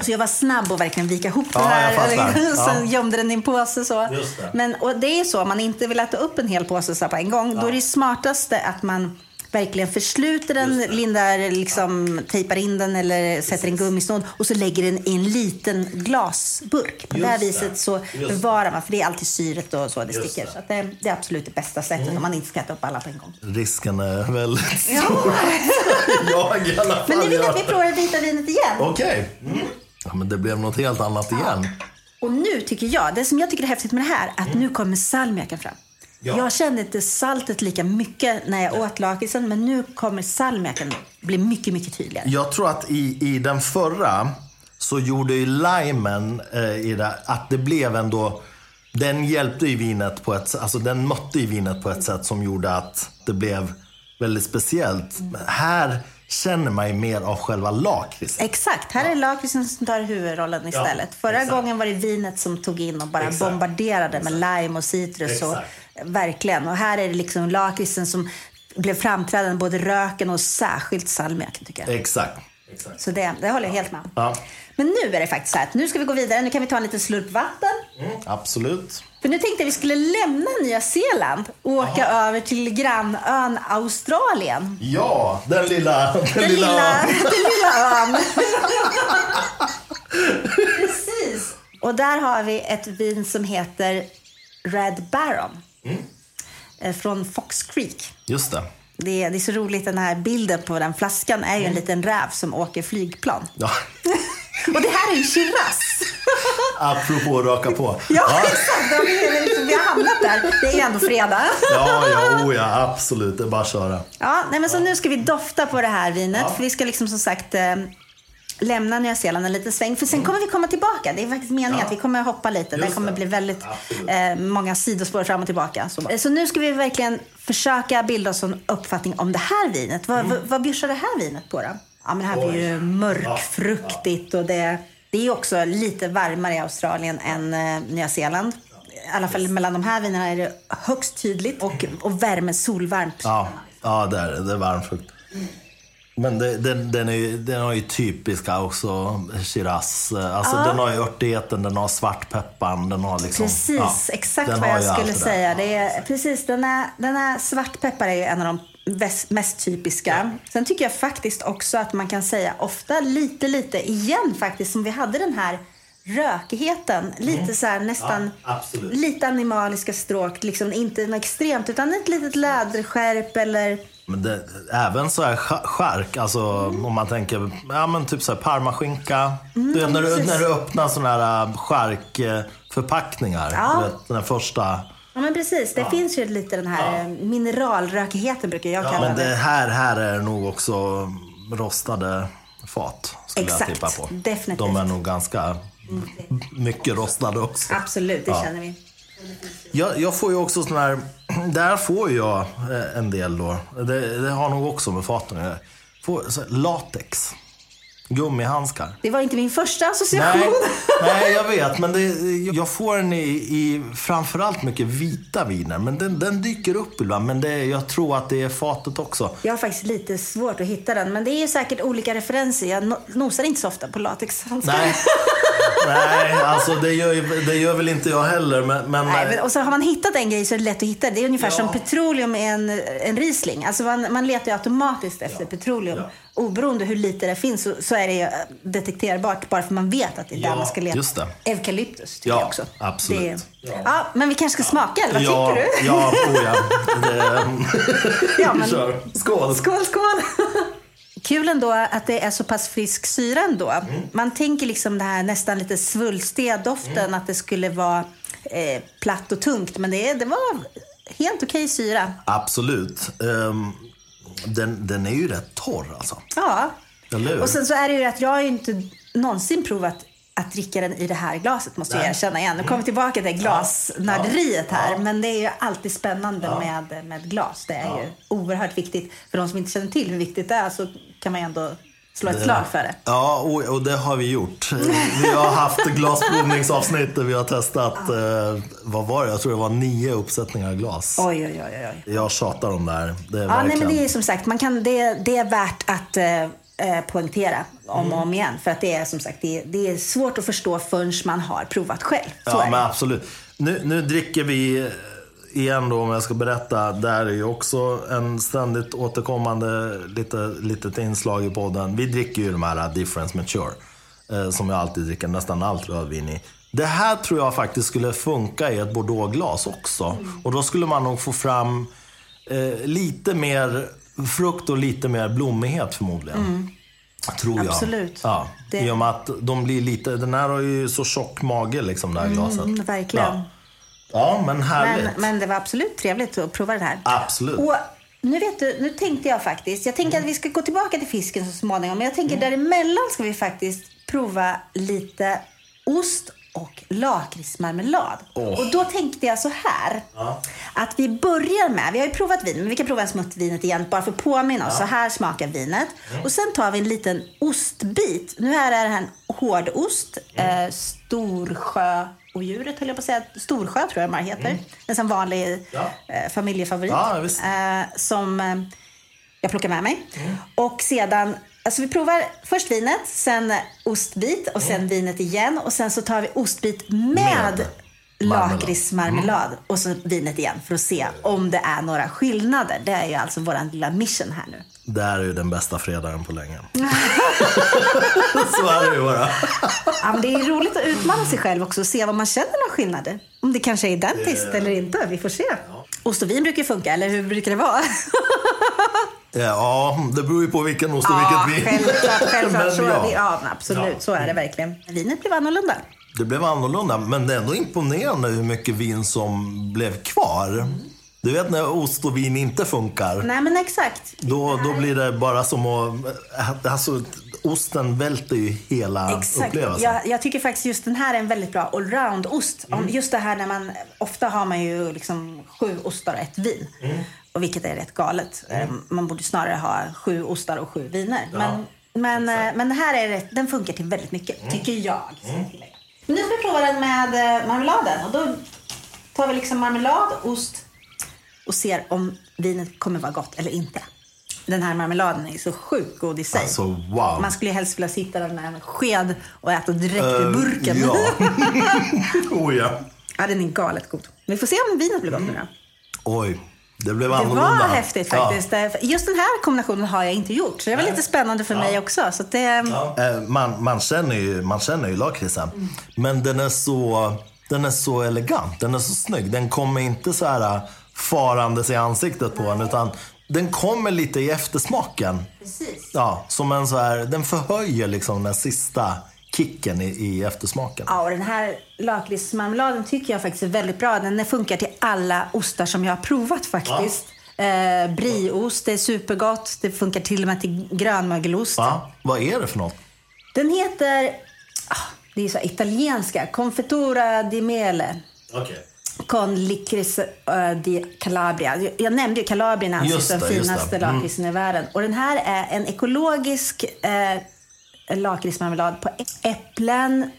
Så jag var snabb att verkligen vika ihop Ja, den här. och [LAUGHS] Sen Ja. gömde den i en påse. Så. Men, och det är så, om man inte vill äta upp en hel påse så på en gång. Då är det smartaste att man verkligen försluter den, lindar, liksom, tejpar in den eller sätter en gummisnodd och så lägger den i en liten glasburk. På det här Just det. viset så Just bevarar man, för det är alltid syret och så det Just sticker. det. Mm. Så det, det är absolut det bästa sättet om man inte ska äta upp alla på en gång. Risken är väldigt stor. [LAUGHS] Ja. jag i alla fall. Men nu vill jag att vi provar det vita vinet igen. Okej. Mm. Ja, men det blev något helt annat igen. Och nu tycker jag, det som jag tycker är häftigt med det här, att nu kommer salmiaken fram. Ja. Jag kände inte saltet lika mycket när jag åt lakritsen, men nu kommer salmiaken bli mycket, mycket tydligare. Jag tror att i, i den förra så gjorde ju limen eh, i det, att det blev ändå... Den hjälpte ju vinet på ett alltså den mötte ju vinet på ett sätt som gjorde att det blev väldigt speciellt. Men här känner man ju mer av själva lakritsen. Exakt, här är det lakritsen som tar huvudrollen istället. Förra exakt. gången var det vinet som tog in och bara Exakt. bombarderade med lime och citrus. Och. Verkligen. Och här är det liksom lakritsen som blev framträdande, både röken och särskilt salmiaken tycker jag. Exakt. Exakt. Så det, det håller jag helt med om. Ja. Men nu är det faktiskt så här att nu ska vi gå vidare. Nu kan vi ta en liten slurp vatten. Absolut. För nu tänkte jag att vi skulle lämna Nya Zeeland och åka över till grannön Australien. Ja, den lilla... Den, Den lilla... lilla, [LAUGHS] den lilla ön. [LAUGHS] Precis. Och där har vi ett vin som heter Red Baron. Eh, Från Fox Creek. Just det. Det är, det är så roligt, den här bilden på den flaskan är ju en liten räv som åker flygplan. Ja. [LAUGHS] Och det här är en Shiraz. [LAUGHS] Apropå att raka på. Ja, [LAUGHS] exakt. Har vi, liksom, vi har hamnat där. Det är ändå fredag. Ja, ja, oh ja, absolut. Det är bara att köra. Ja, nej, men så nu ska vi dofta på det här vinet. För vi ska liksom som sagt eh, lämna Nya Zeeland en liten sväng. För sen kommer vi komma tillbaka. Det är faktiskt meningen Ja. att vi kommer hoppa lite. Det kommer det. bli väldigt eh, många sidospår fram och tillbaka. Så, så nu ska vi verkligen försöka bilda oss en uppfattning om det här vinet. Vad, vad, vad bjussar det här vinet på då? Ja, men det här blir ju Mm. Oj. mörkfruktigt och det, det är också lite varmare i Australien än eh, Nya Zeeland. I alla fall mellan de här vinerna är det högst tydligt och, och värme, solvarmt. Ja, ja det är det. Det är varmfrukt. Men det, den, den, är, ju- den har ju typiska också, Shiraz. Alltså den har ju örtigheten, den har svartpepparn, den har liksom... Precis, ja, exakt vad jag skulle det säga. Det är, precis, den här, den här svartpeppar är ju en av de mest typiska. Sen tycker jag faktiskt också att man kan säga ofta lite, lite igen faktiskt, som vi hade den här rökigheten. Lite så här nästan, Mm. Ja, lite animaliska stråk. Liksom inte extremt, utan ett litet läderskärp eller... Men det, även så här sk- skärk, alltså om man tänker, ja men typ så här parmaskinka. du vet när du, Mm, när du öppnar sådana här äh, skärkförpackningar. Ja. Du vet, den här första. Ja men precis, det finns ju lite den här eh, mineralrökigheten brukar jag kalla Men det. det här, här är nog också rostade fat, skulle Exakt, jag tippa på. definitivt. De är nog ganska mycket rostade också. Absolut, det Ja. känner vi. Jag, jag får ju också sån här, [CLEARS THROAT] där får jag eh, en del då. Det, det har nog också med faten att göra. Latex. Gummihandskar. Det var inte min första association. Nej, nej, jag vet. Men det, jag får den i, i framförallt mycket vita viner. Men den, den dyker upp ibland. Men det, jag tror att det är fatet också. Jag har faktiskt lite svårt att hitta den, men det är säkert olika referenser. Jag no- nosar inte så ofta på latexhandskar. Nej, nej alltså det gör, det gör väl inte jag heller. Men, men, Nej, men, och så har man hittat en grej så är det lätt att hitta. Det är ungefär Ja. som petroleum är en, en Riesling. Alltså man, man letar ju automatiskt efter petroleum. Oberoende hur lite det finns så, så är det ju detekterbart bara för man vet att det är där Ja, man ska leta. just det. Eukalyptus tycker Ja, jag också. absolut. Det är, Ja. ja. men vi kanske ska smaka eller vad ja, tycker du? Ja, oh ja. Det, [LAUGHS] Ja, men- Kör. Skål. Skål, skål! Kul ändå att det är så pass frisk syra ändå. Mm. Man tänker liksom det här nästan lite svulstiga doften, Mm. att det skulle vara eh, platt och tungt. Men det, det var helt okej syra. Absolut. Ehm, den, den är ju rätt torr alltså. Ja. Eller? Och sen så är det ju att jag har ju inte någonsin provat att dricka den i det här glaset måste jag Nej. erkänna igen. Nu kommer vi tillbaka till glasnörderiet här. Men det är ju alltid spännande med, med glas. Det är ju oerhört viktigt. För de som inte känner till hur viktigt det är så kan man ju ändå slå ett slag för det. Ja, och, och det har vi gjort. Vi har haft glasprovningsavsnitt där vi har testat, eh, vad var det? Jag tror det var nio uppsättningar glas. Oj, oj, oj, oj. Jag tjatar om det här. Det är Ja, nej, verkligen... men det är som sagt, man kan, det, det är värt att eh, eh, poängtera om och om igen. För att det är som sagt, det, är- det är svårt att förstå förrän man har provat själv. Så Ja, men det. absolut. Nu, nu dricker vi igen då, om jag ska berätta. Där är ju också en ständigt återkommande lite, litet inslag i podden. Vi dricker ju de här Difference Mature. Eh, som jag alltid dricker nästan allt rödvin i. Det här tror jag faktiskt skulle funka i ett bordeauxglas också. Och då skulle man nog få fram eh, lite mer frukt och lite mer blommighet förmodligen. Tror jag. Absolut. Ja, Det- I och med att de blir lite, den här har ju så tjock mage liksom det här glaset. Mm, verkligen. Ja. ja, men härligt. Men, men det var absolut trevligt att prova det här. Absolut. Och nu, vet du, nu tänkte jag faktiskt, jag tänker att vi ska gå tillbaka till fisken så småningom. Men jag tänker Mm. däremellan ska vi faktiskt prova lite ost och lakritsmarmelad. Åh. Och då tänkte jag så här. Att vi börjar med, vi har ju provat vin, men vi kan prova en smutt vinet igen bara för att påminna oss. Så här smakar vinet. Mm. Och sen tar vi en liten ostbit. Nu här är det här en hårdost. Mm. Eh, Storsjö och djuret höll jag på att säga. Storsjö tror jag de heter. En sån vanlig Mm. Ja. eh, familjefavorit. Ja, eh, som eh, jag plockar med mig. Och sedan Alltså vi provar först vinet, sen ostbit och sen vinet igen. Och sen så tar vi ostbit med, Med lakritsmarmelad och så vinet igen för att se om det är några skillnader. Det är ju alltså vår lilla mission här nu. Det här är ju den bästa fredagen på länge. [LAUGHS] Så är det ju bara. Ja, men det är roligt att utmana sig själv också och se vad man känner några skillnader. Om det kanske är identiskt eller inte. Vi får se. Ost och vin brukar ju funka, eller hur brukar det vara? [LAUGHS] Ja, det beror ju på vilken ost och vilket vin. självklart. [LAUGHS] självklart. Men Så, ja. ja. absolut, Ja. så är det verkligen. Vinet blev annorlunda. Det blev annorlunda, men det är ändå imponerande hur mycket vin som blev kvar. Du vet när ost och vin inte funkar. Nej, men exakt. Då, då blir det bara som att... Alltså, osten välter ju hela Exakt. upplevelsen. Jag, jag tycker faktiskt just den här är en väldigt bra allround-ost. Mm. Just det här när man, ofta har man ju liksom sju ostar och ett vin. Mm. Och vilket är rätt galet. Eh, Man borde snarare ha sju ostar och sju viner. men, men, eh, men den här är rätt, den funkar till väldigt mycket, Mm. tycker jag. tillägga. Men nu ska vi prova den med eh, marmeladen. Och då tar vi liksom marmelad, ost och ser om vinet kommer vara gott eller inte. Den här marmeladen är så sjukt god i sig. Alltså, wow. Man skulle ju helst vilja sitta där med en sked och äta direkt ur Eh, burken. Ja. [LAUGHS] [LAUGHS] oh ja. ja, den är galet god. Vi får se om vinet blir gott nu då. Oj, det blev Det annorlunda. var häftigt faktiskt. Just den här kombinationen har jag inte gjort. Så det var lite spännande för mig också. Så det, Ja. Eh, Man, man känner ju, man känner ju lakritsen. Men den är, så, den är så elegant, den är så snygg. Den kommer inte så här farandes i ansiktet på en utan den kommer lite i eftersmaken. Precis. Ja, som en så här, den förhöjer liksom den sista kicken i, i eftersmaken. Ja, och den här lakritsmarmeladen tycker jag faktiskt är väldigt bra. Den funkar till alla ostar som jag har provat faktiskt. Eh, brieost, det är supergott. Det funkar till och med till grönmögelost. Va? Vad är det för något? Den heter, ah, det är så italienska, Confettura di Mele. Okay. Con licorice eh, di Calabria. Jag, jag nämnde ju Kalabrien anses Just den finaste det. Mm. lakritsen i världen. Och den här är en ekologisk eh, lakritsmarmelad på äpplen,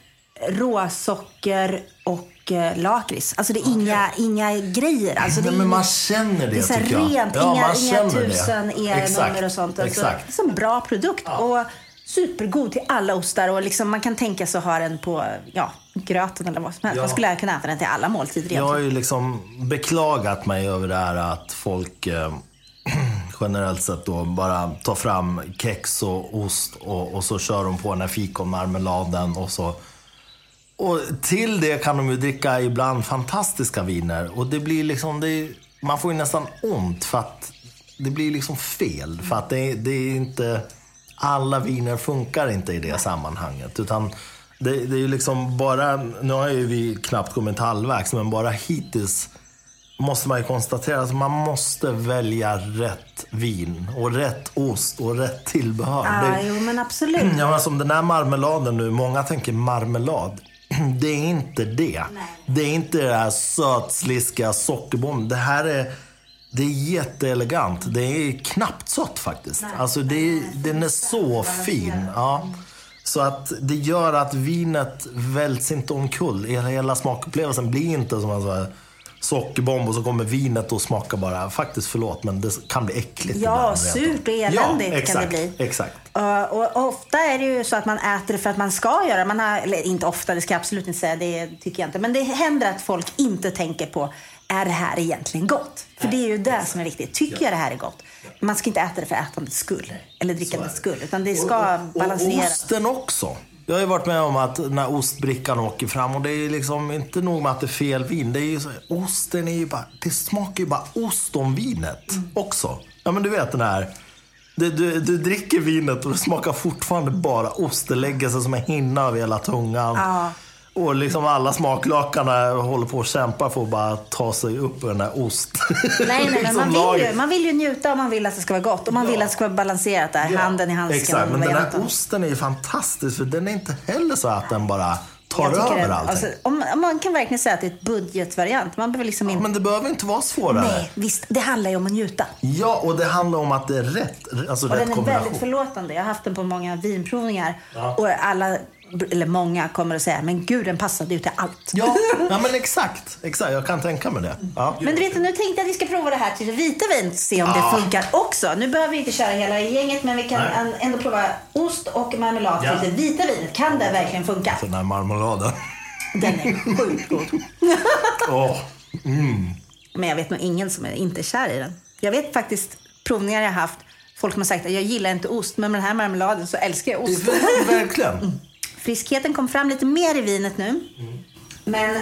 råsocker och eh, lakrits. Alltså det är inga, inga grejer. Alltså det Nej, är men man känner det, det är så tycker jag. rent, Ja, inga, man inga tusen e-nummer och sånt. Alltså, exakt. Det är en bra produkt. Och supergod till alla ostar. Och liksom man kan tänka sig att ha den på ja, gröten eller vad som helst. Ja. Man skulle kunna äta den till alla måltider Jag egentligen. har ju liksom beklagat mig över det här att folk eh, [CLEARS THROAT] generellt sett då bara tar fram kex och ost och, och så kör de på den här fikonmarmeladen och så. Och till det kan de ju dricka ibland fantastiska viner och det blir liksom, det är, man får ju nästan ont för att det blir liksom fel. För att det, det är inte, alla viner funkar inte i det sammanhanget. Utan det, det är ju liksom bara, nu har ju vi knappt kommit halvvägs, men bara hittills måste man ju konstatera att man måste välja rätt vin och rätt ost och rätt tillbehör. Ja, Det- jo men absolut. Ja, men som den här marmeladen nu, många tänker marmelad. [CLEARS THROAT] Det är inte det. Det är inte det här sötsliska sockerbomben. Det här är, det är jätteelegant. Det är knappt sött faktiskt. Alltså det är, den är så fin. Ja. Så att det gör att vinet välts inte omkull. Hela, smakupplevelsen blir inte som sån här sockerbomb och så kommer vinet och smakar bara, faktiskt förlåt, men det kan bli äckligt Ja, surt och eländigt ja, kan exakt, det bli. Exakt. Och, och ofta är det ju så att man äter det för att man ska göra man har, Eller inte ofta, det ska jag absolut inte säga. Det tycker jag inte. Men det händer att folk inte tänker på, är det här egentligen gott? För det är ju det som är viktigt. Tycker jag det här är gott? Man ska inte äta det för ätandets skull. Eller drickandets skull. Utan det ska Och balanseras. osten också. Jag har ju varit med om att när ostbrickan åker fram och det är liksom inte nog med att det är fel vin. Det är ju så, osten är ju bara, det smakar ju bara ost om vinet Mm. också. Ja men du vet den här, du, du, du dricker vinet och det smakar fortfarande bara ost. Det lägger sig som en hinna över hela tungan. Ja. Och liksom alla smaklakarna håller på att kämpa för att bara ta sig upp ur den här ost. Nej, nej, [LAUGHS] men liksom man vill, lager. ju, man vill ju njuta och man vill att det ska vara gott. Och man vill att det ska vara balanserat där. Handen i handsken. Exakt, men den här osten är ju fantastisk för den är inte heller så att den bara tar över allting. alltså, om, man kan verkligen säga att det är ett budgetvariant. Man behöver liksom inte... Men det behöver inte vara svårare. Nej, visst. Det handlar ju om att njuta. Ja, och det handlar om att det är rätt, alltså Och rätt den är kombination. väldigt förlåtande. Jag har haft den på många vinprovningar. Och alla eller många kommer att säga, men gud den passade ju till allt. Ja, [LAUGHS] ja men exakt. exakt. Jag kan tänka mig det. Ja. Men du vet, nu tänkte jag att vi ska prova det här till vita vinet se om Ja. det funkar också. Nu behöver vi inte köra hela gänget, men vi kan Nej. än- ändå prova ost och marmelad Ja. till det vita vinet. Kan det verkligen funka? Den här marmeladen. Den är sjukt god. [LAUGHS] Åh. Men jag vet nog ingen som är inte kär i den. Jag vet faktiskt provningar jag haft. Folk har sagt att jag gillar inte ost, men med den här marmeladen så älskar jag ost. Verkligen. Friskheten kom fram lite mer i vinet nu. Men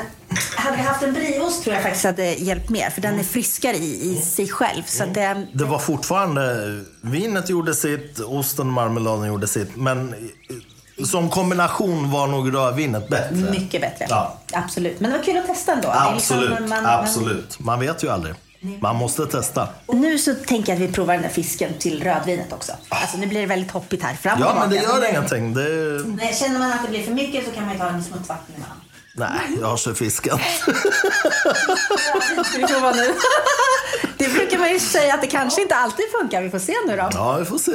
hade vi haft en brieost tror jag faktiskt det hjälpt mer. För den är friskare i, i sig själv. Så att det, Det var fortfarande, vinet gjorde sitt, osten och marmeladen gjorde sitt. Men som kombination var nog rödvinet bättre. mycket bättre. Ja. Absolut. Men det var kul att testa ändå. Liksom- Absolut, man- man- absolut. Man vet ju aldrig. Man måste testa. Nu så tänker jag att vi provar den där fisken till rödvinet också. Alltså nu blir det väldigt hoppigt här. Fram och Ja, men det gör ingenting. Det... Nej, Känner man att det blir för mycket så kan man ju ta en smutsvatten emellan. Nej, jag har kört fisken. Ska vi prova nu? Det brukar man ju säga att det kanske inte alltid funkar. Vi får se nu då. Ja, vi får se.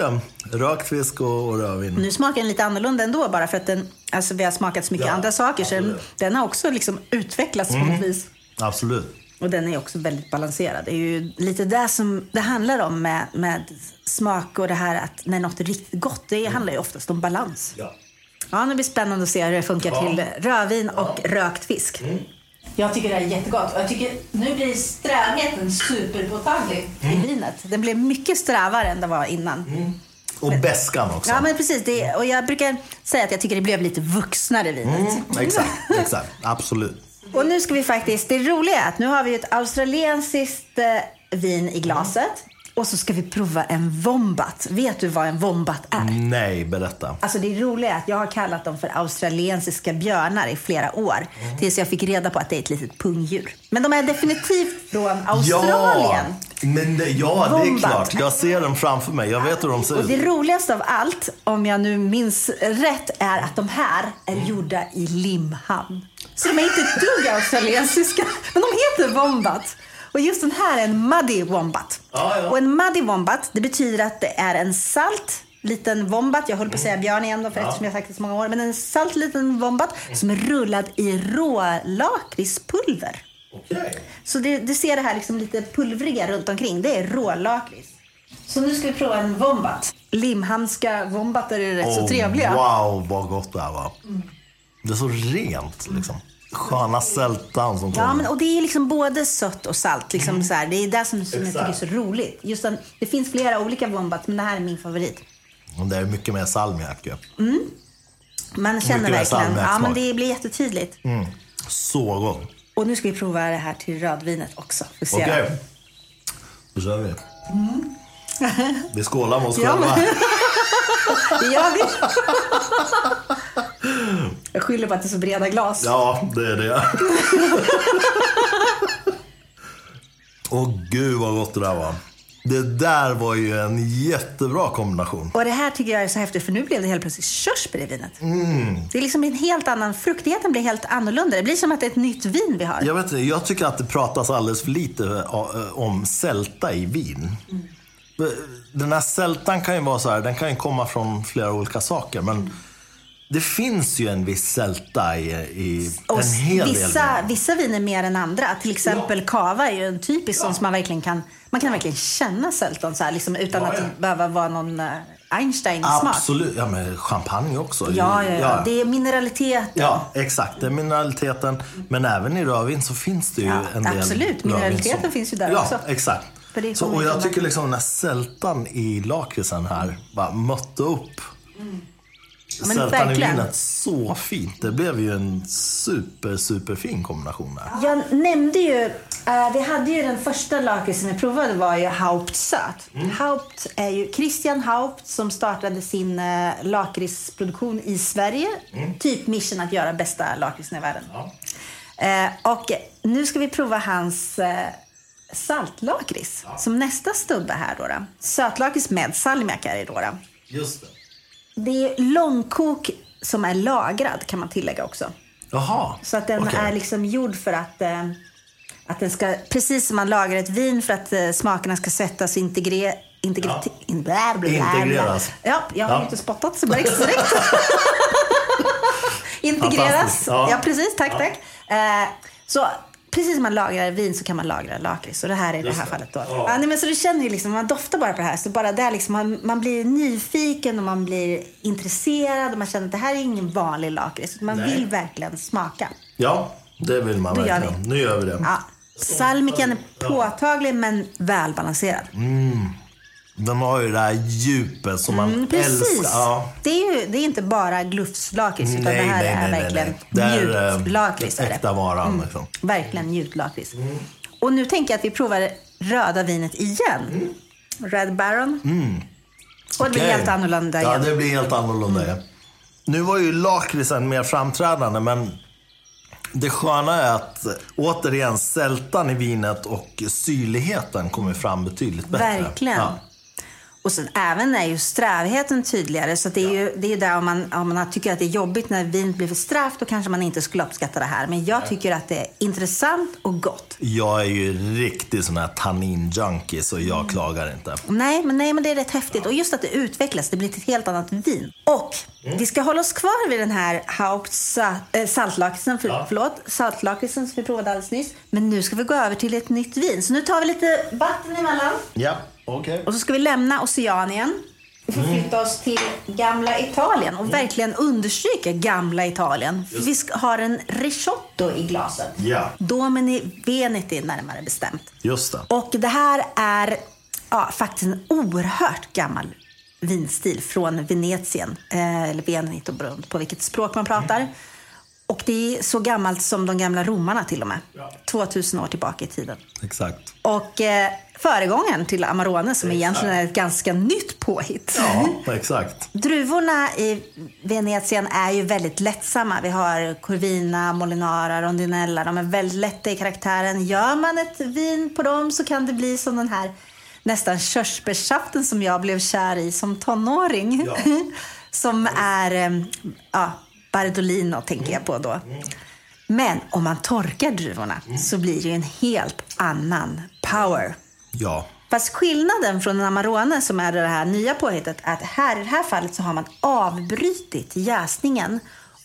Rökt fisk och, och rödvin. Nu smakar den lite annorlunda ändå bara för att den, alltså vi har smakat så mycket Ja, andra saker så den, absolut. Mm. den har också liksom utvecklats på något vis. Absolut. Och den är också väldigt balanserad. Det är ju lite det som det handlar om med, med smak och det här att när något är riktigt gott, det handlar ju oftast om balans. Ja. Ja, det blir spännande att se hur det funkar Ja. till rödvin och rökt fisk. Jag tycker det här är jättegott. Och jag tycker nu blir strävheten superpåtaglig i vinet. Den blev mycket strävare än det var innan. Och beskan också. Ja, men precis. Det, och jag brukar säga att jag tycker det blev lite vuxnare vinet. Exakt, exakt. Absolut. Och nu ska vi faktiskt, det roliga är att nu har vi ett australiensiskt eh, vin i glaset. Och så ska vi prova en wombat. Vet du vad en wombat är? Nej, berätta. Alltså det roliga är att jag har kallat dem för australiensiska björnar i flera år. Tills jag fick reda på att det är ett litet pungdjur. Men de är definitivt från Australien. Ja, men det, ja, det är klart. Jag ser dem framför mig. Jag vet hur de ser Och det ut. roligaste av allt, om jag nu minns rätt, är att de här är gjorda i Limhamn. Så de är inte ett dugg australiensiska, [LAUGHS] men de heter Wombat. Och just den här är en Muddy Wombat. Ja, ja. Och en Muddy Wombat, det betyder att det är en salt liten wombat. Jag höll på att säga björn igen då, för eftersom jag sagt det så många år. Men en salt liten wombat som är rullad i rålakritspulver. Okej. Så det, det ser det här liksom lite pulvriga runt omkring. Det är rålakrits. Så nu ska vi prova en wombat. Limhamnska wombatar är rätt så Oh, trevliga. Wow, vad gott det här var. Det är så rent liksom. Sköna sältan som Ja, kommer. men, och det är liksom både sött och salt. Liksom så här. Det är det som, som jag tycker är så roligt. Just den, det finns flera olika wombats, men det här är min favorit. Och Det är mycket mer salmiak ju. Man känner verkligen, ja men det blir jättetydligt. Så gott. Och nu ska vi prova det här till rödvinet också. Okej. Då kör vi. Vi skålar med oss Ja, själva. men- [LAUGHS] Det gör vi. [LAUGHS] Jag skyller på att det är så breda glas. Ja, det är det. [LAUGHS] Åh gud vad gott det där var. Det där var ju en jättebra kombination. Och det här tycker jag är så häftigt för nu blev det helt plötsligt körsbär i vinet. Mm. Det är liksom en helt annan, fruktigheten blir helt annorlunda. Det blir som att det är ett nytt vin vi har. Jag, vet, inte, jag tycker att det pratas alldeles för lite eh, om sälta i vin. Den här sältan kan ju vara så här, den kan ju komma från flera olika saker. Men det finns ju en viss sälta i, i Och en hel vissa, del. vissa viner mer än andra. Till exempel cava är ju en typisk sån som man verkligen kan, man kan verkligen känna sältan så här, liksom, utan Ja, att ja. det behöver vara någon uh, Einstein-smak. Absolut. Ja, men champagne också. Ja, ja, ja, det är mineralitet. Ja, exakt. Det är mineraliteten. Men även i rödvin så finns det ju Ja, en del absolut. Mineraliteten som... finns ju där ja, också. exakt. För det Så, och jag tycker liksom den här sältan i lakritsen här bara mötte upp men sältan så fint. Det blev ju en super, super fin kombination där. Jag nämnde ju, eh, vi hade ju den första lakritsen vi provade var ju Haupt söt. Haupt är ju Christian Haupt som startade sin uh, lakritsproduktion i Sverige. Typ mission att göra bästa lakritsen i världen. Eh, och nu ska vi prova hans eh, saltlakrits som nästa stubbe här då. då. Sötlakrits med salmiak är det då. då. Just det. Det är långkok som är lagrad kan man tillägga också. Jaha. Så att den okej. är liksom gjord för att, eh, att den ska, precis som man lagar ett vin för att eh, smakerna ska sättas och integre, integre, Ja. in, blä, blä. Integreras. Ja, jag har Ja. inte spottat så direkt. direkt. [LAUGHS] integreras. Ja. Ja. precis. Tack, tack. Eh, så precis som man lagrar vin så kan man lagra lakrits. Och det här är det här det. fallet då. Ja. Ja. nej, men så du känner ju liksom, man doftar bara på det här. Så bara där liksom, man, man blir nyfiken och man blir intresserad. Och man känner att det här är ingen vanlig lakrits. Man Nej. vill verkligen smaka. Ja, det vill man Då gör verkligen. vi. Nu gör vi det. Ja. Salmiken är påtaglig men välbalanserad. Den har ju det här djupet som man Mm, Precis. älskar. Ja. Det, är ju, det är inte bara glufslakrits utan det här är verkligen Det är eh, är äkta varan. Liksom. Verkligen mjutlakrits. Och nu tänker jag att vi provar röda vinet igen. Red Baron. Och det blir helt annorlunda Ja, igen. det blir helt annorlunda igen. Nu var ju lakritsen mer framträdande, men det sköna är att eh, återigen sältan i vinet och syrligheten kommer fram betydligt bättre. Verkligen. Ja. Och sen även är ju strävheten tydligare. Så det är ju det är där om man, om man tycker att det är jobbigt när vinet blir för strävt, då kanske man inte skulle uppskatta det här. Men jag tycker att det är intressant och gott. Jag är ju riktig sån här tannin-junkie, så jag Mm. klagar inte. Nej men, nej, men det är rätt häftigt. Och just att det utvecklas, det blir ett helt annat vin. Och vi ska hålla oss kvar vid den här Haupt sa, äh, saltlakritsen, för, förlåt, saltlakritsen som vi provade alldeles nyss. Men nu ska vi gå över till ett nytt vin. Så nu tar vi lite vatten emellan. Ja, okej. Och så ska vi lämna Oceanien. Vi får flytta oss till gamla Italien och verkligen understryka gamla Italien. Vi har en risotto i glaset. Ja. Domini Veneti närmare bestämt. Just det. Och det här är ja, faktiskt en oerhört gammal vinstil från Venetien. Eh, eller Veneto beroende på vilket språk man pratar. Och det är så gammalt som de gamla romarna till och med. 2000 år tillbaka i tiden. Exakt. Och eh, föregångaren till Amarone som egentligen är ett ganska nytt påhitt. Ja, exakt. [LAUGHS] Druvorna i Venetien är ju väldigt lättsamma. Vi har Corvina, Molinara, Rondinella. De är väldigt lätta i karaktären. Gör man ett vin på dem så kan det bli som den här nästan körsbärssaften som jag blev kär i som tonåring. Ja. [LAUGHS] som är ja, Bardolino tänker jag på då. Men om man torkar druvorna så blir det en helt annan power. Ja. Fast skillnaden från en Amarone som är det här nya påhittet är att här, i det här fallet så har man avbrutit jäsningen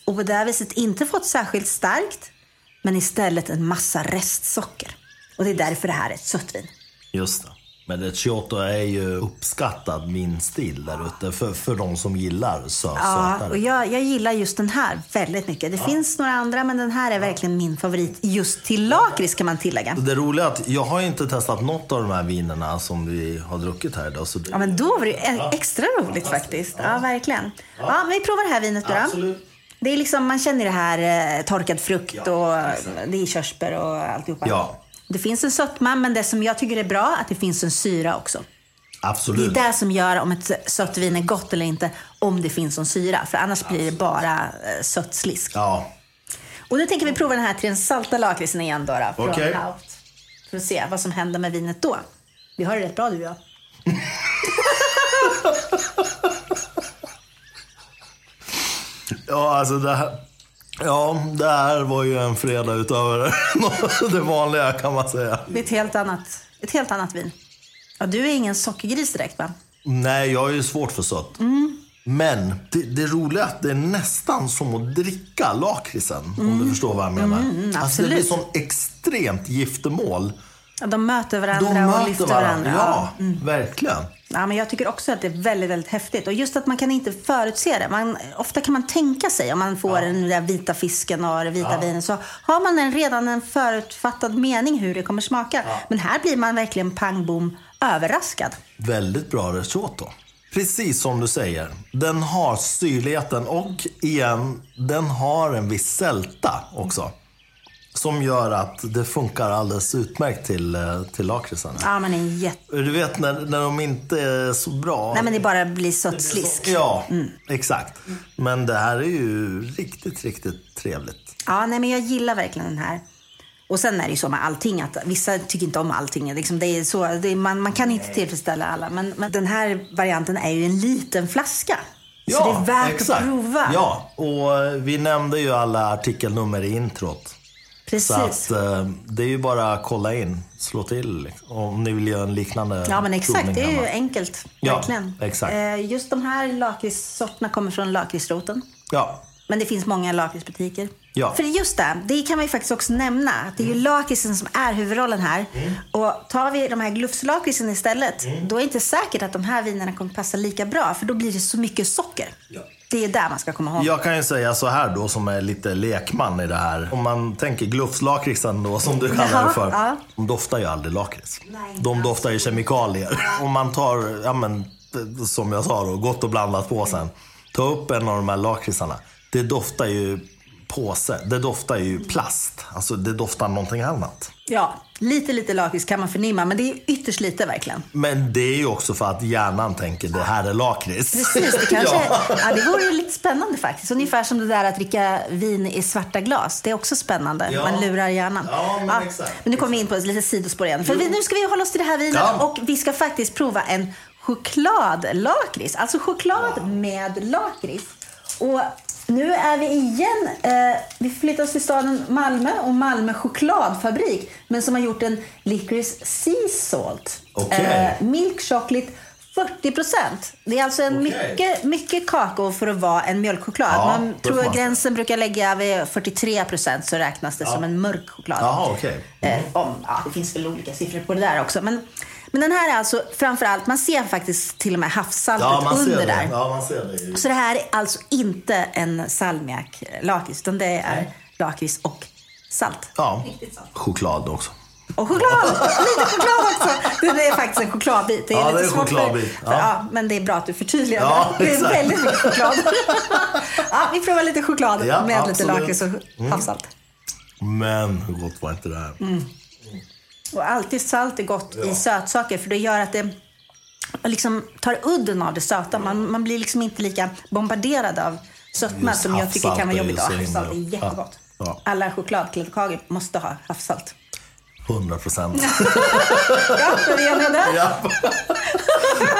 och på det viset inte fått särskilt starkt men istället en massa restsocker. Och det är därför det här är ett sött vin. Just det. Men ett Chiotto är ju uppskattad vinstil där ute för, för de som gillar sö Ja, sötare. och jag, jag gillar just den här väldigt mycket. Det finns några andra men den här är verkligen min favorit just till lakrits kan man tillägga. Det roliga är att jag har inte testat något av de här vinerna som vi har druckit här idag. Så det... Ja, men då var det ju extra roligt faktiskt. Ja, verkligen. Ja, men vi provar det här vinet då. Absolut. Det är liksom, man känner det här eh, torkad frukt och det är körsbär och alltihopa. Ja. Det finns en sötma, men det som jag tycker är bra att det finns en syra också. Det är Absolut. det som gör om ett sött vin är gott eller inte, om det finns en syra. För annars blir det bara eh, sött slisk. Ja. Och nu tänker vi prova den här till den salta lakritsen igen då, då Okej. Haupt. För att se vad som händer med vinet då. Vi har det rätt bra du och jag. [LAUGHS] ja, alltså det här... Ja, det här var ju en fredag utöver [LAUGHS] det vanliga kan man säga. Det är ett helt annat, ett helt annat vin. Ja, du är ingen sockergris direkt va? Nej, jag har ju svårt för sött. Mm. Men det, det roliga är att det är nästan som att dricka lakritsen. Om du förstår vad jag menar. alltså det Mm. absolut. blir sån extremt giftermål. Ja, de möter varandra De och möter lyfter varandra. varandra. Ja, verkligen. Ja, men jag tycker också att det är väldigt, väldigt häftigt. Och just att man kan inte förutse det. Man, ofta kan man tänka sig, om man får den där vita fisken och det vita vinet, så har man en, redan en förutfattad mening hur det kommer smaka. Men här blir man verkligen pang bom överraskad. Väldigt bra risotto. Precis som du säger. Den har syrligheten och igen, den har en viss sälta också. Som gör att det funkar alldeles utmärkt till, eh, till lakritsen. Ja, men en jätte... Du vet när, när de inte är så bra. Nej, men det bara blir sött slisk. Ja, exakt. Men det här är ju riktigt, riktigt trevligt. Ja, nej, men jag gillar verkligen den här. Och sen är det ju så med allting att vissa tycker inte om allting. Liksom det är så, det är, man, man kan inte tillfredsställa alla. Men, men den här varianten är ju en liten flaska. så det är värt att prova. Ja, och vi nämnde ju alla artikelnummer i introt. Precis. Så att eh, det är ju bara att kolla in, slå till liksom, om ni vill göra en liknande Ja men exakt, det är ju hemma. enkelt. Ja, verkligen. exakt. Eh, Just de här lakritssorterna kommer från lakritsroten. Ja, Men det finns många lakritsbutiker. Ja. För just det, det kan man ju faktiskt också nämna. Att det är ju lakritsen som är huvudrollen här. Och tar vi de här glufslakritsen istället, då är det inte säkert att de här vinerna kommer passa lika bra. För då blir det så mycket socker. Det är där man ska komma ihåg. Jag kan ju säga så här då som är lite lekman i det här. Om man tänker glufslakritsen då som du kallar det för. ja. De doftar ju aldrig lakrits. De doftar ju kemikalier. Om man tar, ja men som jag sa då, gott och blandat på sen. Ta upp en av de här lakritsarna. Det doftar ju påse. Det doftar ju plast. Alltså det doftar någonting annat. Ja, lite, lite lakrits kan man förnimma. Men det är ytterst lite verkligen. Men det är ju också för att hjärnan tänker det här är lakrits. Precis, det kanske... [LAUGHS] ja. ja. det vore ju lite spännande faktiskt. Ungefär som det där att dricka vin i svarta glas. Det är också spännande. Ja. Man lurar hjärnan. Ja, men exakt. Men nu kommer vi in på ett litet sidospår igen. För vi, nu ska vi hålla oss till det här vinet Ja. och vi ska faktiskt prova en chokladlakrits. Alltså choklad med lakrits. Och nu är vi igen, eh, vi flyttar oss till staden Malmö och Malmö chokladfabrik. Men som har gjort en licorice sea salt. Okej. Eh, milk chocolate 40 procent. Det är alltså en Okej. mycket, mycket kakao för att vara en mjölkchoklad. Ja, Man tror att gränsen brukar lägga vid 43 procent så räknas det som en mörk choklad. Jaha, okej. Eh, om, ja, det finns väl olika siffror på det där också. Men, men den här är alltså framförallt, man ser faktiskt till och med havssaltet Ja, man ser under det. där. Ja, man ser det. ju. Så det här är alltså inte en salmiak-lakrits, utan det är lakrits och salt. Ja, salt. choklad också. Och choklad! Lite choklad också! Det är faktiskt en chokladbit. Det är Ja, lite det är svårt för- chokladbit. För, Ja. ja. men det är bra att du förtydligar Ja, det. Det är exakt. väldigt mycket choklad. ja, vi provar lite choklad Ja, med lite absolut. Mm. lakrits och havssalt. Men hur gott var inte det här? Mm. Och alltid salt är gott i sötsaker för det gör att det liksom tar udden av det söta. Man, man blir liksom inte lika bombarderad av sötma Just som jag tycker kan vara jobbigt. Ja, havssalt är jättegott. Ja, ja. Alla chokladkladdkakor måste ha havssalt. 100 procent. [LAUGHS] Ja, är vi eniga där? ja.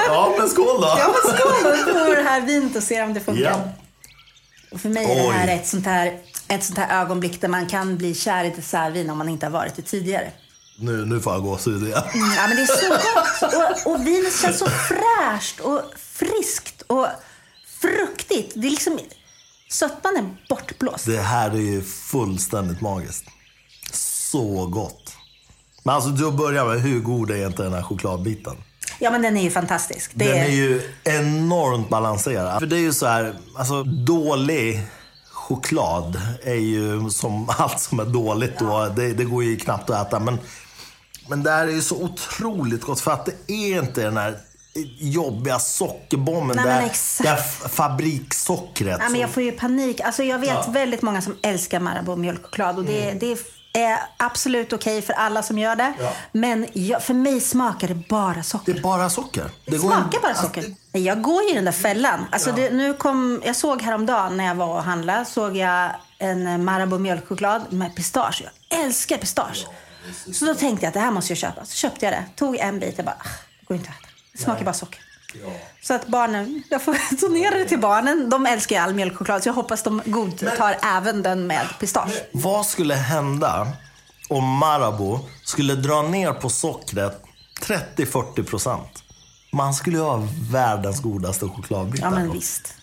ja, men skål då! Ja, men skål! Då provar vi det här vinet och ser om det funkar. Ja. Och för mig är det här Oj. ett sånt här, ett sånt här ögonblick där man kan bli kär i dessertvin om man inte har varit det tidigare. Nu, nu får jag gåshud igen. Ja, men det är så gott. Och, och vinet känns så fräscht och friskt och fruktigt. Det är liksom... Sötman är bortblåst. Det här är ju fullständigt magiskt. Så gott. Men alltså du börjar med hur god är inte den här chokladbiten? Ja, men den är ju fantastisk. Det Den är, är ju enormt balanserad. För det är ju så här, alltså dålig choklad är ju som [LAUGHS] allt som är dåligt då. Det, det går ju knappt att äta. Men, men det här är ju så otroligt gott för att det är inte den här jobbiga sockerbomben. Nej, det, det här f- fabrikssockret. ja, men jag får ju panik. Alltså, jag vet väldigt många som älskar Marabou mjölkchoklad. Och det, det är absolut okej för alla som gör det. Mm. Ja. Men jag, för mig smakar det bara socker. Det är bara socker. Det, går smakar in- bara socker. Nej, Jag går ju i den där fällan. Alltså det, nu kom, jag såg häromdagen när jag var och handlade, såg jag en Marabou mjölkchoklad med pistage. Jag älskar pistage. Så då tänkte jag att det här måste jag köpa. Så köpte jag det. Tog en bit. Jag bara, "Ah, det går inte att äta. Det smakar bara socker. Så att barnen, jag får [LAUGHS] donera det till barnen. De älskar ju all mjölkchoklad så jag hoppas de godtar även den med pistage. Vad skulle hända om Marabou skulle dra ner på sockret 30-40 procent? Man skulle ju ha världens godaste chokladbitar. Ja, men visst.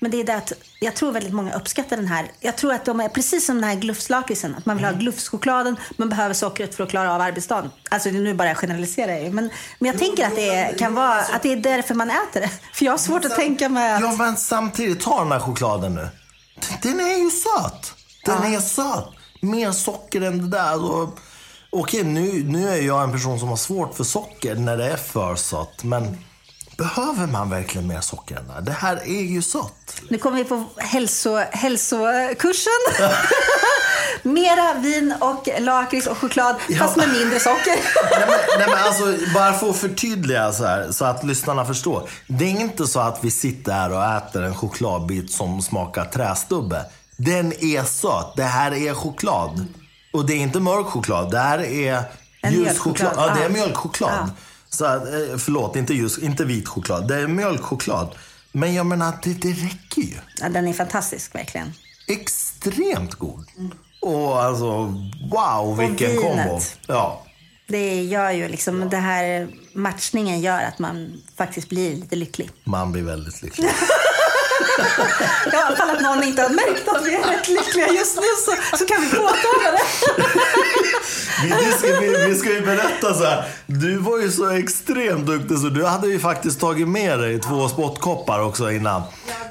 Men det är det att jag tror väldigt många uppskattar den här. Jag tror att de är precis som den här glufslakritsen. Att man vill ha glufschokladen, man behöver sockret för att klara av arbetsdagen. Alltså nu bara generaliserar jag ju. Men, men jag tänker att det är, kan vara att det är därför man äter det. För jag har svårt att tänka mig att... Ja, men samtidigt, ta den här chokladen nu. Den är ju söt. Den är söt. Mer socker än det där. Och, okej, nu, nu är jag en person som har svårt för socker när det är för sött. Men behöver man verkligen mer socker det här? Är ju sött. Nu kommer vi på hälso, hälsokursen. [LAUGHS] Mera vin och lakrits och choklad, fast med mindre socker. [LAUGHS] Nej men, nej, men alltså, bara för att förtydliga så här, så att lyssnarna förstår. Det är inte så att vi sitter här och äter en chokladbit som smakar trästubbe. Den är söt. Det här är choklad. Och det är inte mörk choklad. Det här är ljus choklad. Ja, det är Ja. mjölkchoklad. Ja. Så att, eh, förlåt, inte, ljus, inte vit choklad. Det är mjölkchoklad. Men jag menar, det, det räcker ju. Ja, den är fantastisk, verkligen. Extremt god. Och alltså, wow vilken vinet. kombo. Ja. Det gör ju liksom, det här matchningen gör att man faktiskt blir lite lycklig. Man blir väldigt lycklig. [LAUGHS] I alla fall att någon inte har märkt att vi är rätt lyckliga just nu så, så kan vi påtala det. Vi ska, vi, vi ska ju berätta så här. Du var ju så extremt duktig så du hade ju faktiskt tagit med dig två spottkoppar också innan.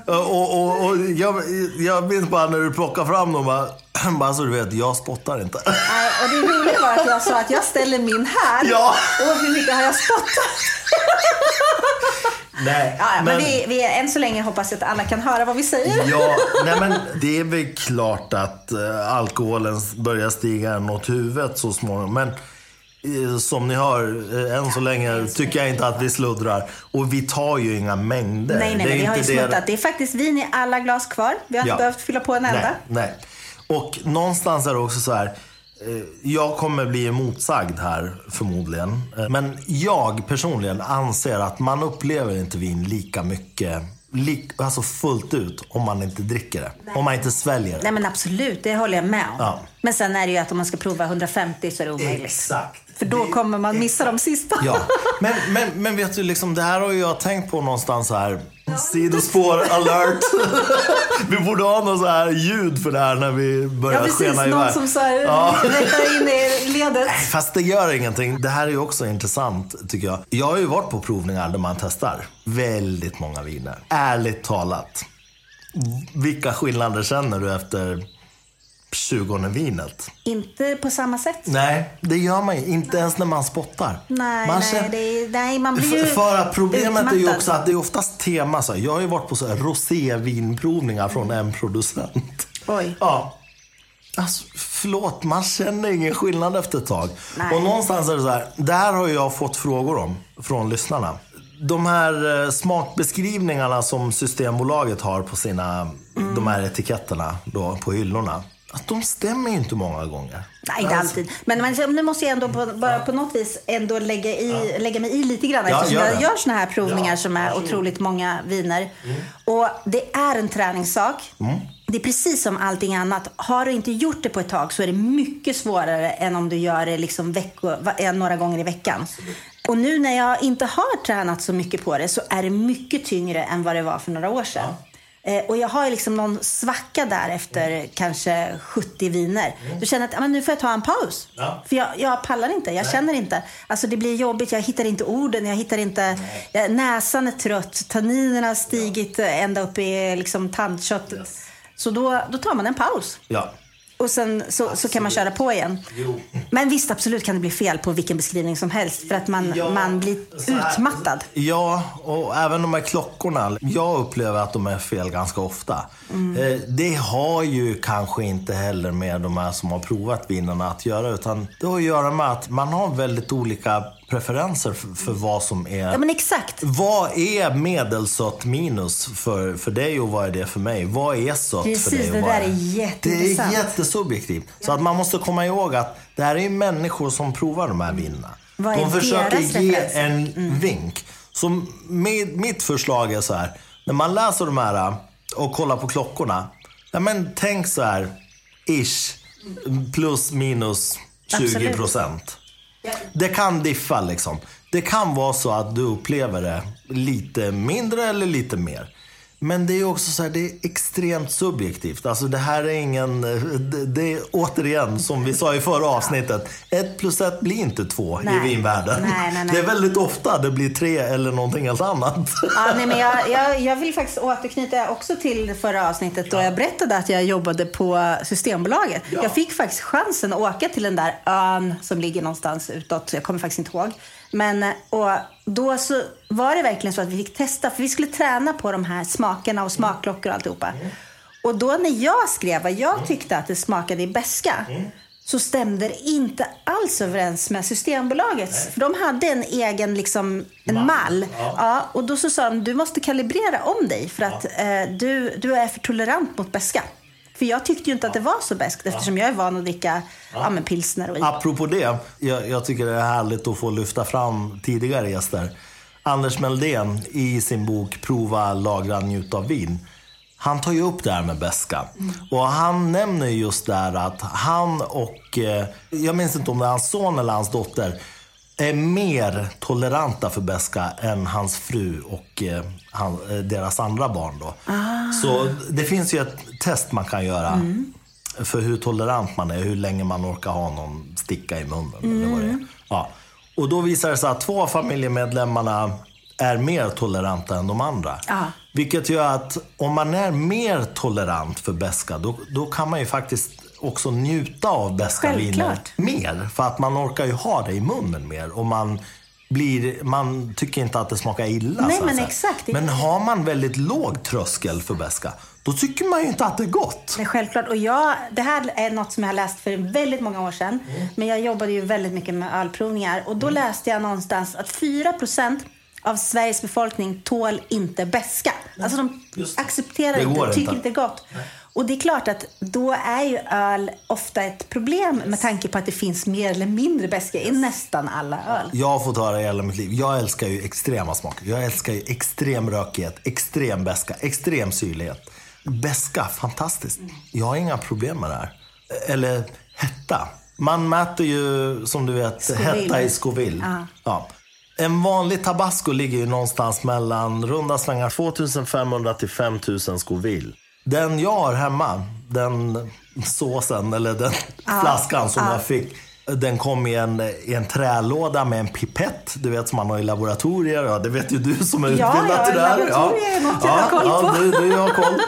Och, och, och jag, jag minns bara när du plockade fram dem. Bara, [CLEARS THROAT] bara så du vet, jag spottar inte. Och det roliga var att jag sa att jag ställer min här. Ja. Och hur mycket har jag spottat? Nej, Ja, ja, men, vi, vi, än så länge hoppas att alla kan höra vad vi säger. Ja, [LAUGHS] nej men det är väl klart att eh, alkoholen börjar stiga mot huvudet så småningom. Men eh, som ni hör, eh, än så länge tycker jag inte att vi sluddrar. Och vi tar ju inga mängder. Nej, nej, Det är men vi har ju det- smuttat. Det är faktiskt vin i alla glas kvar. Vi har inte Ja. behövt fylla på en enda. Nej, nej. Och någonstans är det också så här. Eh, Jag kommer bli motsagd här förmodligen. Eh, Men jag personligen anser att man upplever inte vin lika mycket, lik, alltså fullt ut, om man inte dricker det. Om man inte sväljer det. Nej men absolut, det håller jag med om. Ja. Men sen är det ju att om man ska prova 150 så är det omöjligt. Exakt. För då Det- kommer man missa de sista. Ja, [LAUGHS] men, men, men vet du, liksom, det här har jag tänkt på någonstans här. Sidospår alert. [LAUGHS] vi borde ha något så här ljud för det här när vi börjar Ja, precis. skena iväg. som så här Ja. in i ledet. Fast det gör ingenting. Det här är ju också intressant tycker jag. Jag har ju varit på provningar där man testar väldigt många viner. Ärligt talat. Vilka skillnader känner du efter 20 vinet? Inte på samma sätt. Nej, det gör man ju. Inte ens när man spottar. Nej, man nej, är, nej, man blir ju För, att problemet är ju utmattad. också att det är oftast tema. Så. Jag har ju varit på så här rosévinprovningar från en producent. Oj. Ja. Alltså, förlåt, man känner ingen skillnad efter ett tag. Nej. Och någonstans är det så här, där har jag fått frågor om från lyssnarna. De här eh, smakbeskrivningarna som Systembolaget har på sina, Mm. de här etiketterna då, på hyllorna. Att de stämmer ju inte många gånger. Nej, inte alltid. Men man, nu måste jag ändå på, bara på något vis ändå lägga, i, lägga mig i lite grann. Ja, eftersom gör jag gör såna här provningar Ja, som är otroligt många viner. Och det är en träningssak. Det är precis som allting annat. Har du inte gjort det på ett tag så är det mycket svårare än om du gör det liksom vecko, några gånger i veckan. Och nu när jag inte har tränat så mycket på det så är det mycket tyngre än vad det var för några år sedan. Eh, och jag har liksom någon svacka där efter kanske 70 viner. Då känner jag att ja, men nu får jag ta en paus. Ja. För jag, jag pallar inte, jag känner inte. Alltså det blir jobbigt, jag hittar inte orden, jag hittar inte... Jag, näsan är trött, tanninerna har stigit eh, ända upp i liksom, tandköttet. Så då, då tar man en paus. Ja. Och sen så, så kan man köra på igen. Jo. Men visst, absolut kan det bli fel på vilken beskrivning som helst. För att man, Ja, man blir utmattad. Ja, och även de här klockorna. Jag upplever att de är fel ganska ofta. Mm. Eh, Det har ju kanske inte heller med de här som har provat vinerna att göra. Utan det har att göra med att man har väldigt olika preferenser för, för vad som är... Ja, men exakt. Vad är medelsött minus för, för dig och vad är det för mig? Vad är sött för Precis, dig och det där är... är Det jätteintressant. är jättesubjektivt. Så att man måste komma ihåg att det här är människor som provar de här vinerna. Vad De försöker ge en vink. Så med, mitt förslag är så här. När man läser de här och kollar på klockorna. Ja, men tänk så här. Ish. Plus minus 20 Absolut. procent. Det kan diffa liksom. Det kan vara så att du upplever det lite mindre eller lite mer. Men det är också så här, det är extremt subjektivt. Alltså det här är ingen, det, det är återigen som vi sa i förra avsnittet. Ett plus ett blir inte två Nej. i vinvärlden. Nej, nej. Det är väldigt ofta det blir tre eller någonting helt annat. Ja, nej, men jag, jag, jag vill faktiskt återknyta också till förra avsnittet då jag berättade att jag jobbade på Systembolaget. Ja. Jag fick faktiskt chansen att åka till den där ön som ligger någonstans utåt. Jag kommer faktiskt inte ihåg. Men eh, och då så var det verkligen så att vi fick testa, för vi skulle träna på de här smakerna och smakklockor och alltihopa. Och då när jag skrev vad jag tyckte att det smakade i beska så stämde det inte alls överens med Systembolagets. För de hade en egen liksom, en mall. Ja. och då så sa de, du måste kalibrera om dig för att eh, du, du är för tolerant mot beska. För jag tyckte ju inte att det var så beskt eftersom jag är van att dricka ja. men pilsner och. Apropå det, jag, jag tycker det är härligt att få lyfta fram tidigare gäster. Anders Meldén i sin bok Prova, lagra, njuta av vin. Han tar ju upp det här med beska. Och han nämner just där att han och, eh, jag minns inte om det är hans son eller hans dotter, är mer toleranta för beska än hans fru och eh, han, eh, deras andra barn. Då. Så det finns ju ett test man kan göra för hur tolerant man är, hur länge man orkar ha någon sticka i munnen. Eller vad det är. Ja. Och då visar det sig att två av familjemedlemmarna är mer toleranta än de andra. Ja. Vilket gör att om man är mer tolerant för beska, då, då kan man ju faktiskt också njuta av viner Självklart. mer. För att man orkar ju ha det i munnen mer. Och man, blir, man tycker inte att det smakar illa. Nej, men exakt. Men har man väldigt låg tröskel för beska, då tycker man ju inte att det är gott. Nej, självklart. Och jag, det här är något som jag har läst för väldigt många år sedan. Mm. Men jag jobbade ju väldigt mycket med ölprovningar. Och då läste jag någonstans att 4% av Sveriges befolkning tål inte beska. Alltså de accepterar Det inte, tycker inte. det är gott. Och det är klart att då är ju öl ofta ett problem med tanke på att det finns mer eller mindre beska i nästan alla öl. Jag har fått höra i hela mitt liv. Jag älskar ju extrema smaker. Jag älskar ju extrem rökighet, extrem beska, extrem syrlighet. Beska, fantastiskt. Jag har inga problem med det här. Eller hetta. Man mäter ju, som du vet, Scoville. hetta i Scoville. Ja. En vanlig tabasco ligger ju någonstans mellan runda slängar 2500 till 5000 Scoville. Den jag har hemma, den såsen eller den flaskan som jag fick. Den kom i en, i en trälåda med en pipett, du vet som man har i laboratorier. Ja, det vet ju du som är Ja, utbildad ja, till det här. laboratorier är något jag har koll ja, på. du, du har koll.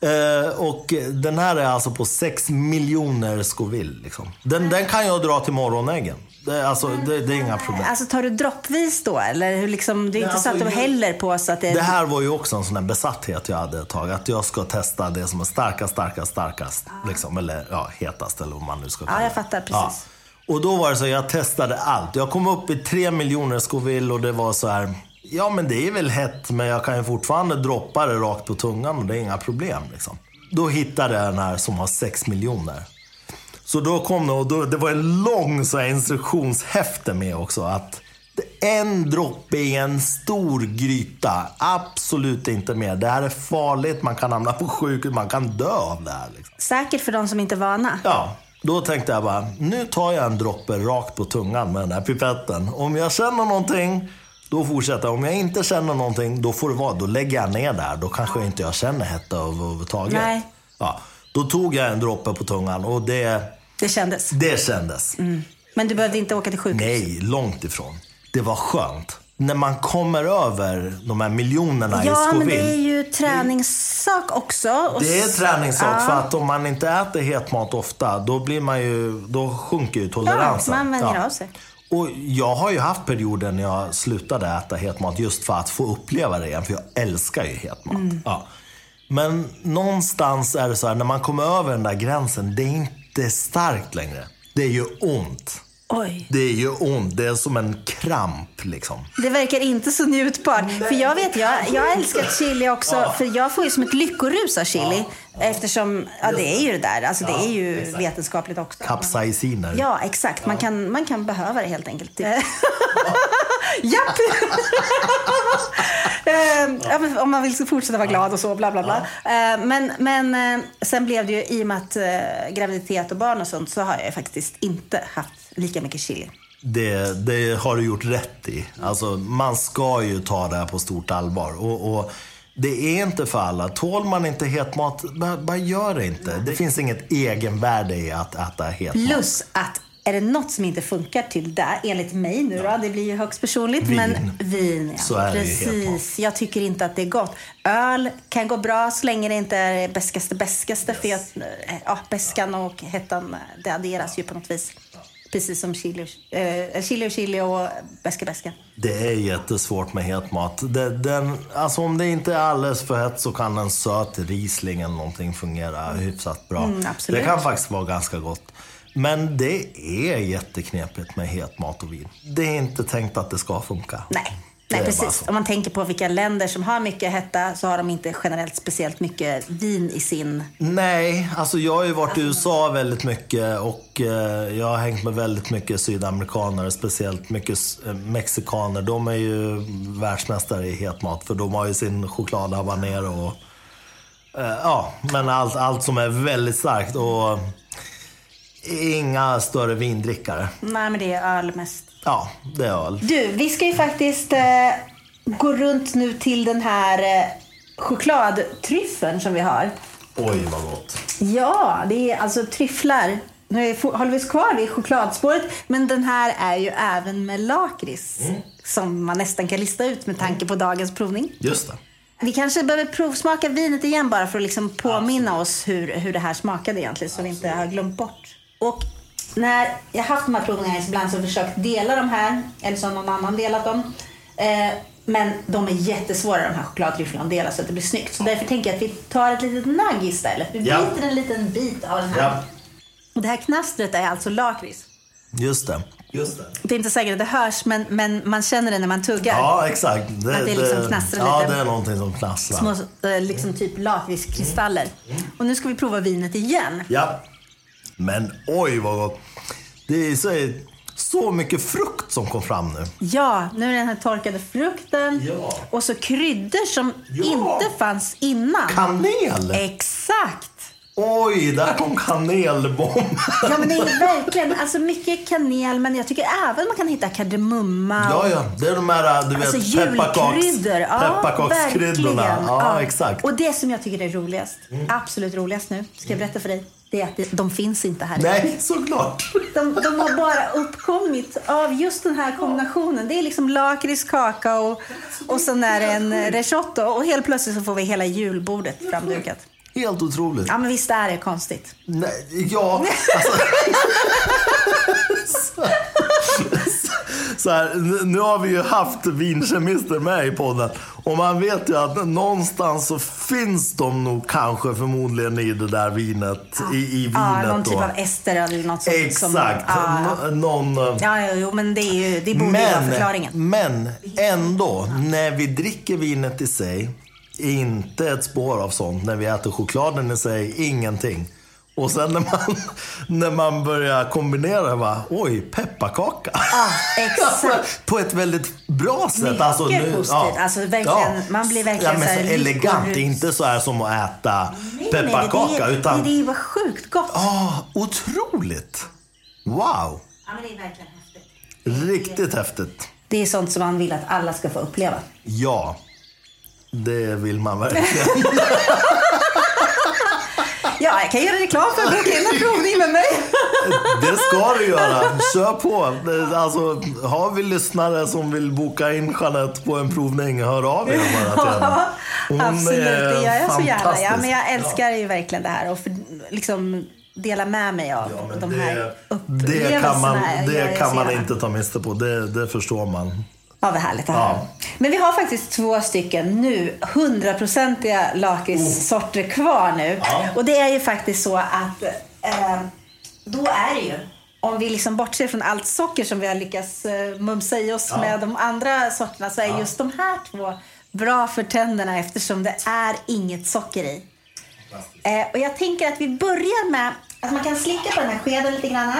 Eh, och den här är alltså på 6 miljoner Scoville. Liksom. Den, den kan jag dra till morgonäggen. Det, alltså, det, det är inga problem. Alltså tar du droppvis då? Eller hur liksom, det är inte Nej, så att alltså, du häller på så att det... Det här var ju också en sån här besatthet jag hade ett tag. Att jag ska testa det som är starkast, starkast, starkast. Liksom, eller ja, hetast eller vad man nu ska kalla Ja, jag det. fattar precis. Och då var det så, jag testade allt. Jag kom upp i tre miljoner Scoville och det var så här. Ja men det är väl hett men jag kan ju fortfarande droppa det rakt på tungan och det är inga problem. Liksom. Då hittade jag den här som har 6 miljoner. Så då kom det och då, det var en lång så här, instruktionshäfte med också. Att en droppe i en stor gryta, absolut inte mer. Det här är farligt, man kan hamna på sjukhus, man kan dö av det här. Liksom. Säkert för de som inte är vana. Ja, då tänkte jag bara, nu tar jag en droppe rakt på tungan med den här pipetten. Om jag känner någonting, då fortsätter jag. Om jag inte känner någonting, då får det vara. Då lägger jag ner där. Då kanske jag inte jag känner hetta överhuvudtaget. Nej. Ja, då tog jag en droppe på tungan och det, Det kändes. det kändes. Men du behövde inte åka till sjukhus? Nej, långt ifrån. Det var skönt. När man kommer över de här miljonerna i Ja, Scoville. men det är ju träningssak också. Det är träningssak Ja. för att om man inte äter het mat ofta, då blir man ju, då sjunker ju toleransen. Ja, man vänjer av sig. Och jag har ju haft perioder när jag slutade äta het mat just för att få uppleva det igen, för jag älskar ju het mat. Mm. Ja. Men någonstans är det så här, när man kommer över den där gränsen, det är inte starkt längre. Det är ju ont. Oj. Det är ju ont. Det är som en kramp liksom. Det verkar inte så njutbart. För jag vet, jag, jag älskar chili också. För jag får ju som ett lyckorus av chili. Eftersom, ja det är ju det där. Alltså det är ju vetenskapligt också. Capsaiciner. Ja, exakt. Man kan, man kan behöva det helt enkelt. [LAUGHS] [LAUGHS] Japp! Eh, ja, om man vill fortsätta vara glad och så, bla bla bla. Eh, Men, men eh, sen blev det ju, i och med att eh, graviditet och barn och sånt, så har jag faktiskt inte haft lika mycket chili. Det, det har du gjort rätt i. Alltså, man ska ju ta det här på stort allvar. Och, och det är inte för alla. Tål man inte het mat, bara, bara gör det inte. Det finns inget egenvärde i att äta het mat. Plus att är det något som inte funkar till det, enligt mig nu då, det blir ju högst personligt, Vin. men vin. Ja. Så är det ju helt Precis. Jag tycker inte att det är gott. Öl kan gå bra så länge det inte är beskaste beskaste. För jag, ja, beskan och hettan, det adderas ju på något vis. Precis som chili, eh, chili och chili och beska beska. Det är jättesvårt med het mat. Det, den, alltså om det inte är alldeles för hett så kan en söt Riesling eller någonting fungera hyfsat bra. Mm, det kan faktiskt vara ganska gott. Men det är jätteknepigt med het mat och vin. Det är inte tänkt att det ska funka. Nej. Nej, precis. Om man tänker på vilka länder som har mycket hetta så har de inte generellt speciellt mycket vin i sin... Nej, alltså jag har ju varit i USA väldigt mycket och eh, jag har hängt med väldigt mycket sydamerikaner, speciellt mycket eh, mexikaner. De är ju världsmästare i het mat för de har ju sin choklad habanero och eh, ja, men allt, allt som är väldigt starkt. Och inga större vindrickare. Nej, men det är öl mest. Ja, det är öl. Du, vi ska ju faktiskt eh, gå runt nu till den här eh, chokladtryffeln som vi har. Oj, vad gott. Ja, det är alltså tryfflar. Nu är- håller vi oss kvar vid chokladspåret, men den här är ju även med lakrits. Som man nästan kan lista ut med tanke på dagens provning. Just det. Vi kanske behöver provsmaka vinet igen bara för att liksom påminna oss hur, hur det här smakade egentligen så vi inte har glömt bort. Och när jag haft de här provningarna ibland så har jag försökt dela de här eller så har någon annan delat dem. Eh, men de är jättesvåra de här chokladtryfflarna att dela så att det blir snyggt. Så därför tänker jag att vi tar ett litet nugg istället. Vi Ja. biter en liten bit av den här. Ja, Och det här knastret är alltså lakrits. just det. Just det. Det är inte säkert att det hörs men, men man känner det när man tuggar. Ja, exakt. Att det liksom knastrar lite. det är någonting som knastrar. Små eh, liksom typ lakritskristaller. Och nu ska vi prova vinet igen. Ja. Men oj vad gott. Det är så, så mycket frukt som kom fram nu. Ja, nu är den här torkade frukten. Ja. Och så kryddor som Ja. inte fanns innan. Kanel! Exakt! Oj, där kom kanelbomb. Ja men det är verkligen, alltså mycket kanel men jag tycker även man kan hitta kardemumma. Ja, ja. Det är de här, du vet, Alltså pepparkaks, julkryddor. Ja, pepparkakskryddorna. verkligen. Ja, exakt. Och det som jag tycker är roligast, absolut roligast nu, ska jag berätta för dig, det är att de finns inte här. Nej, såklart. De, de har bara uppkommit av just den här kombinationen. Det är liksom lakrits, kakao och sen är det en risotto. Och helt plötsligt så får vi hela julbordet framdukat. Helt otroligt. Ja, men visst är det konstigt? Nej, ja, alltså. [LAUGHS] så, här, nu- har vi ju haft vinkemister med i podden. Och man vet ju att någonstans så finns de nog kanske förmodligen i det där vinet. I, i vinet Ja, någon då. typ av ester eller något sånt. Exakt. Som, ja, Nå- Någon... eh, ja, ja, jo, men det, är ju, det borde ju vara förklaringen. men ändå, när vi dricker vinet i sig, inte ett spår av sånt. När vi äter chokladen i sig, ingenting. Och sen när man, [LAUGHS] när man börjar kombinera det, bara, oj, pepparkaka. [LAUGHS] Ja, exakt. På ett väldigt bra sätt. Mycket alltså, positivt. Alltså, verkligen, man blir verkligen ja, men så så elegant. lyckorus. Inte så här som att äta Nej, nej, nej, pepparkaka. det, är- utan, det, det är bara sjukt gott. ah, otroligt! Wow! Ja, men det är verkligen häftigt. Riktigt häftigt. Det är sånt som man vill att alla ska få uppleva. Ja, det vill man verkligen. [LAUGHS] Ja, jag kan göra reklam för att boka in en provning med mig. Det ska du göra. Kör på. Det- Alltså, har vi lyssnare som vill boka in Jeanette på en provning, hör av er bara till henne. Hon Absolut, är det gör jag så gärna. Ja, men jag älskar ju verkligen det här och för, liksom dela med mig av Ja, de det, här det upplevelserna. kan man, det kan man inte ta miste på. Det, det förstår man. Ja, vad härligt det här. Ja. Men vi har faktiskt två stycken nu hundraprocentiga lakritssorter kvar nu. Ja. Och det är ju faktiskt så att eh, då är det ju, om vi liksom bortser från allt socker som vi har lyckats eh, mumsa i oss Ja. med de andra sorterna så är just de här två bra för tänderna eftersom det är inget socker i. Eh, och jag tänker att vi börjar med att man kan slicka på den här skeden lite grann.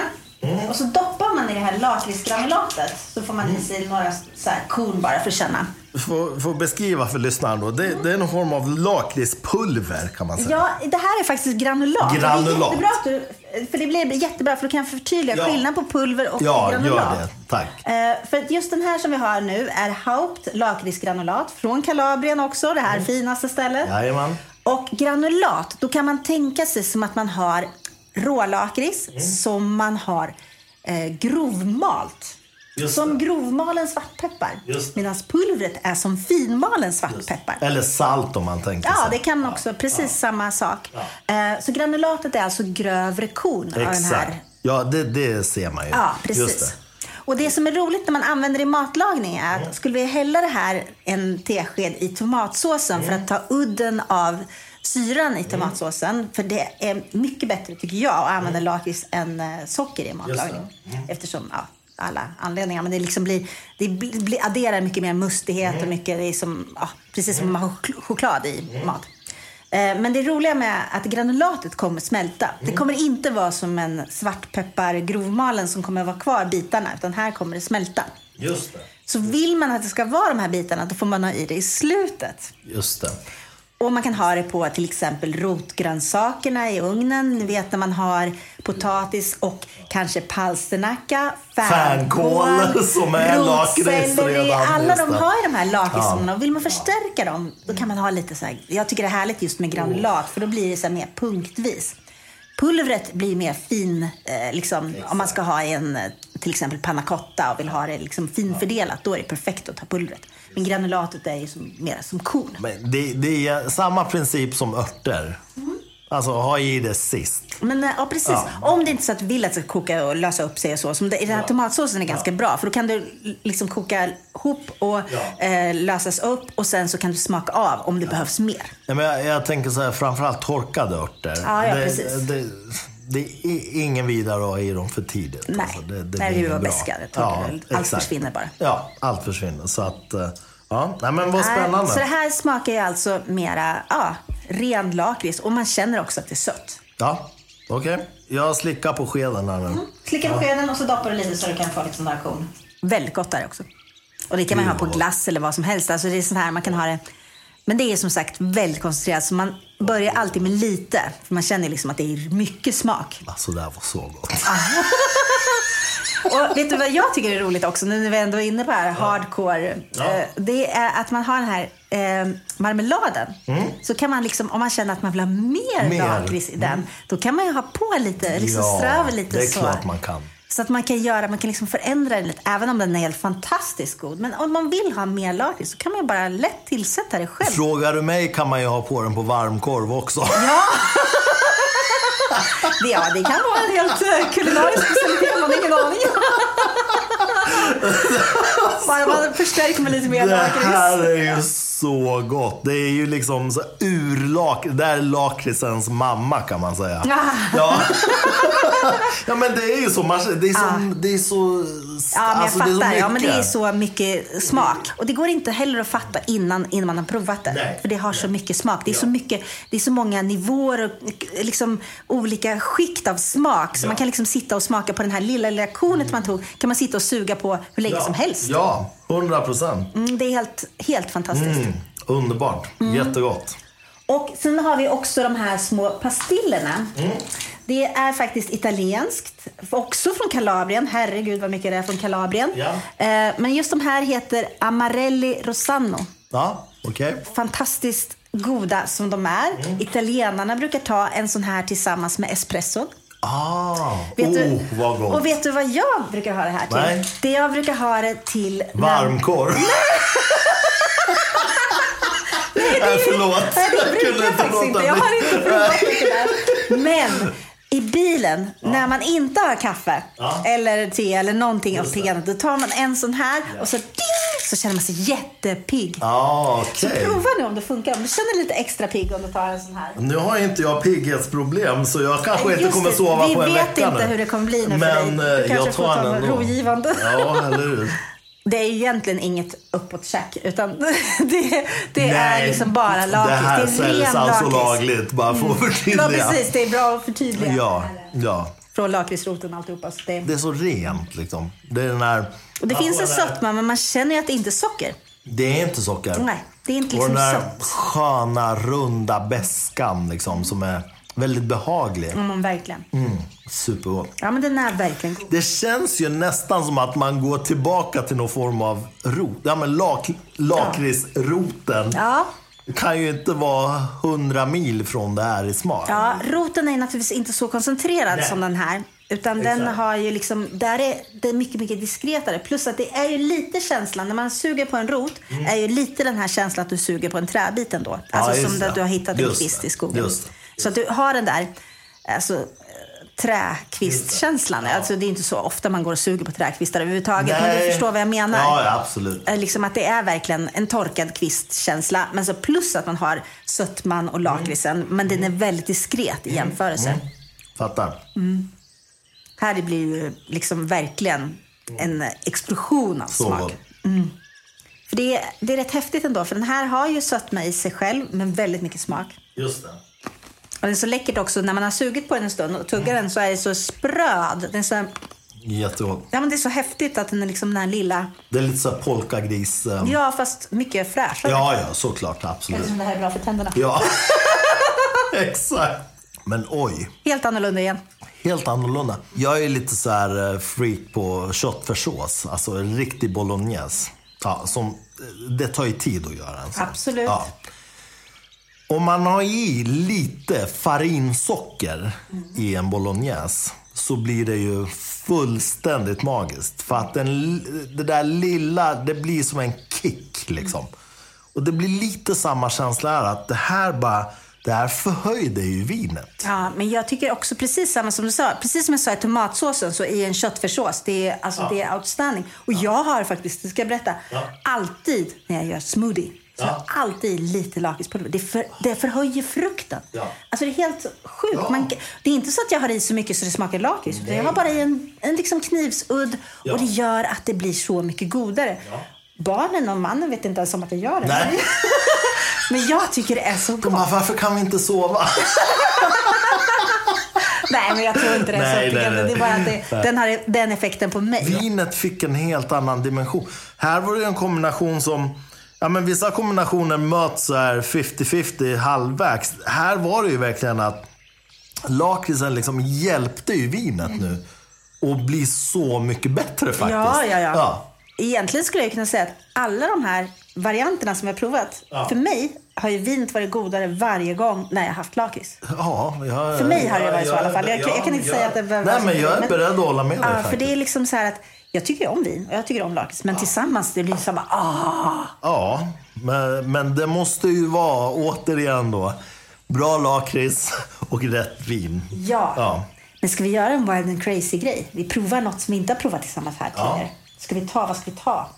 Mm. Och så doppar man i det här lakritsgranulatet. Så får man i sig några så här korn bara för att känna. Får, får beskriva för lyssnaren då. Det, det är någon form av lakritspulver kan man säga. Ja, det här är faktiskt granulat. Granulat. Det är att du, för det blir jättebra för då kan jag förtydliga Ja. skillnaden på pulver och Ja, granulat. gör det. Tack. Eh, för just den här som vi har nu är Haupt lakritsgranulat från Kalabrien också, det här finaste stället. Mm. Jajamän. Och granulat, då kan man tänka sig som att man har rålakrits Mm. som man har eh, grovmalt. Just som det. grovmalen svartpeppar. Medan pulvret är som finmalen svartpeppar. Eller salt om man tänker Ja, sig. det kan också. Precis samma sak. Eh, Så granulatet är alltså grövre korn av den Exakt. här. Ja, det, det ser man ju. Ja, precis. det. Och det som är roligt när man använder det i matlagning är att skulle vi hälla det här en tesked i tomatsåsen för att ta udden av syran i tomatsåsen. För det är mycket bättre tycker jag att använda lakrits än eh, socker i matlagning. Eftersom, ja, alla anledningar. Men det liksom blir, det blir, adderar mycket mer mustighet och mycket, det är som, ja, precis som man har chok- choklad i mat. Eh, Men det roliga med att granulatet kommer smälta. Det kommer inte vara som en svartpeppar grovmalen som kommer vara kvar bitarna. Utan här kommer det smälta. Just det. Så vill man att det ska vara de här bitarna då får man ha i det i slutet. Just det. Och man kan ha det på till exempel rotgrönsakerna i ugnen. Ni vet när man har potatis och kanske palsternacka, Fänkål, rotselleri. Alla de har ju de här lakritsämnena och vill man förstärka dem då kan man ha lite så här, jag tycker det är härligt just med granulat för då blir det så mer punktvis. Pulvret blir mer fin, eh, liksom, om man ska ha en eh, till exempel panna cotta och vill ha det liksom finfördelat, då är det perfekt att ta pulvret. Men granulatet är ju som, mer som korn. Men det, det är samma princip som örter. Alltså ha i det sist. Men eh, ja, precis. Ja. Om det inte är så att du vill att det ska koka och lösa upp sig och så. Som det, den här tomatsåsen är ganska bra. För då kan du liksom koka ihop och Ja. eh, lösas upp. Och sen så kan du smaka av om det behövs mer. Nej, men jag, jag tänker så här, framförallt torkade örter. Ja, ja, det, precis. Det, det är ingen vidare att ha i dem för tidigt. Nej, Alltså, det, det nej, det är ju torkar väl. Allt exakt. försvinner bara. Ja, allt försvinner. Så att, eh, ja, nej men vad Nej, spännande. Så det här smakar ju alltså mera ja, ren lakrits. Och man känner också att det är sött. Ja, okej. Jag slickar på skeden här nu. Slicka på skeden och så doppar du lite så du kan få lite sån där korn. Väldigt gott där också. Och det kan man ha på glass eller vad som helst. Alltså det är sån här, man kan ha det. Men det är som sagt väldigt koncentrerat. Så man börjar alltid med lite. För man känner liksom att det är mycket smak. Alltså det här var så gott. [LAUGHS] Och vet du vad jag tycker är roligt också, nu när vi ändå är inne på här hardcore. Ja. eh, Det är att man har den här eh, marmeladen. Så kan man liksom, om man känner att man vill ha mer, Mm. Mer. Mm. lakrits i den, då kan man ju ha på lite, liksom Ja, strö över lite det är så. klart man kan. Så att man kan göra, man kan liksom förändra den lite, även om den är helt fantastiskt god. Men om man vill ha mer lakrits så kan man ju bara lätt tillsätta det själv. Frågar du mig kan man ju ha på den på varmkorv också. Ja! [LAUGHS] Det, ja, det kan vara en helt eh, kulinarisk specialitet, man har ingen aning. [LAUGHS] Bara man förstärker med lite mer Det lakrits. här är ju så gott. Det är ju liksom så urlak... Det är lakritsens mamma kan man säga. Ja. ja [LAUGHS] men det är ju så. Det är så... Det är så Ja, men jag alltså, det är fattar. ja, men det är så mycket smak. Och det går inte heller att fatta innan, innan man har provat det. Nej. För det har så mycket smak. Det är, så, mycket, det är så många nivåer och liksom olika skikt av smak. Så Ja. man kan liksom sitta och smaka på den här lilla, lilla kornet man tog. Kan man sitta och suga på hur länge som helst. Ja, 100 procent. Mm, det är helt, helt fantastiskt. Mm, underbart. Mm. Jättegott. Och sen har vi också de här små pastillerna. Det är faktiskt italienskt. Också från Kalabrien. Herregud vad mycket det är från Kalabrien. Ja. Eh, Men just de här heter Amarelli Rossano. Ja, okej. Fantastiskt goda som de är. Mm. Italienarna brukar ta en sån här tillsammans med espresso. Ah, Vet oh, du, vad gott. Och vet du vad jag brukar ha det här till? Nej. Det jag brukar ha det till... när- Varmkorv. Nej, [LAUGHS] förlåt. Nej, det Jag brukar jag inte faktiskt inte. Jag har inte provat det där. Men i bilen, när man inte har kaffe Ja. eller te eller någonting av piggarna, då tar man en sån här och så ding, så känner man sig jättepigg. Ja, Så okej. prova nu om det funkar. Om du känner dig lite extra pigg om du tar en sån här. Nu har inte jag pigghetsproblem så jag kanske inte Just kommer det, sova vi på en vet vecka inte nu. hur det kommer bli nu för Men dig. Du eh, kanske jag får tar ta den något ändå. rogivande. Ja, eller hur? Det är egentligen inget uppåtkäk, utan [LAUGHS] det, det är liksom bara lakrits. Det här är säljs alltså lagligt, bara för att Ja, förtydliga. precis. Det är bra att förtydliga. Ja, ja. Från lakritsroten och alltihopa. Så det, Det är så rent liksom. Det är den här... och det finns en sötma, men man känner ju att det inte är socker. Det är inte socker. Nej, det är inte Och liksom den där sött. sköna, runda beskan liksom, som är väldigt behaglig. Mm, verkligen. Mm, supergott. Ja, men den är verkligen god. Det känns ju nästan som att man går tillbaka till någon form av rot. Ja, men lak, lakritsroten Ja. kan ju inte vara hundra mil från det här i smak. ja, roten är naturligtvis inte så koncentrerad Nej. som den här. Utan den Exakt. har ju liksom, där är det mycket, mycket diskretare. Plus att det är ju lite känslan, när man suger på en rot, är ju lite den här känslan att du suger på en träbit ändå. Alltså Mm. just som det. att du har hittat en kvist det. i skogen. Just det. Så att du har den där, alltså träkvistkänslan. Alltså det är inte så ofta man går och suger på träkvistar överhuvudtaget. Men du Nej. förstår vad jag menar. Ja, ja, absolut. Eh, Liksom att det är verkligen en torkad kvistkänsla. Men så plus att man har sötman och lakritsen. Men den är väldigt diskret i jämförelse. Fattar. Här blir ju liksom verkligen en explosion av Så smak. gott. För det är, det är rätt häftigt ändå. För den här har ju sötma i sig själv. Men väldigt mycket smak. Just det. Och det är så läckert också när man har sugit på den en stund och tuggar den så är det så spröd. Den är så, Jättegott. ja, men det är så häftigt att den är liksom den här lilla... Det är lite så polkagris. eh, Ja, fast mycket fräschare. Ja, ja, såklart. Absolut. Eftersom det här är bra för tänderna. Ja, [LAUGHS] exakt. Men oj, Helt annorlunda igen. helt annorlunda. Jag är lite så här eh, freak på köttfärssås. Alltså en riktig bolognese. Ja, som, det tar ju tid att göra en sån. Absolut. Ja. Om man har i lite farinsocker i en bolognese så blir det ju fullständigt magiskt. För att den, det där lilla, det blir som en kick liksom. Och det blir lite samma känsla här att det här bara, det här förhöjde ju vinet. Ja, men jag tycker också precis samma som du sa. Precis som jag sa i tomatsåsen så i en köttfärssås. Det är, alltså, det är outstanding. Och jag har faktiskt, det ska jag berätta, alltid när jag gör smoothie. Så jag alltid lite lakritspulver. Det, för, det förhöjer frukten. Ja. Alltså det är helt sjukt. Ja. Man, det är inte så att jag har i så mycket så det smakar lakrits. Jag har bara i en, en liksom knivsudd. Ja. Och det gör att det blir så mycket godare. Barnen och mannen vet inte ens om att jag gör det. Nej. [LAUGHS] Men jag tycker det är så gott. bara, varför kan vi inte sova? [LAUGHS] Nej, men jag tror inte det är Nej, så nej, nej. Det är bara att det, den har den effekten på mig. Vinet fick en helt annan dimension. Här var det en kombination som... Ja, men vissa kombinationer möts så här 50-50 halvvägs. Här var det ju verkligen att lakritsen liksom hjälpte ju vinet nu att bli så mycket bättre faktiskt. Ja, ja, ja, ja. Egentligen skulle jag kunna säga att alla de här varianterna som jag provat. För mig har ju vinet varit godare varje gång när jag haft lakrits. Ja, jag, För mig har det varit så i alla fall. Jag, jag kan inte ja, säga att det behöver Nej, men jag är beredd att hålla med dig Ja, för det är liksom så här att jag tycker om vin och jag tycker om lakrits. Men tillsammans det blir samma, ah. Ja, men, men det måste ju vara, återigen då, bra lakrits och rätt vin. Ja. Ja. Men ska vi göra en wild and crazy grej? Vi provar något som vi inte har provat tillsammans här Ja. tidigare. Ska vi ta, vad ska vi ta?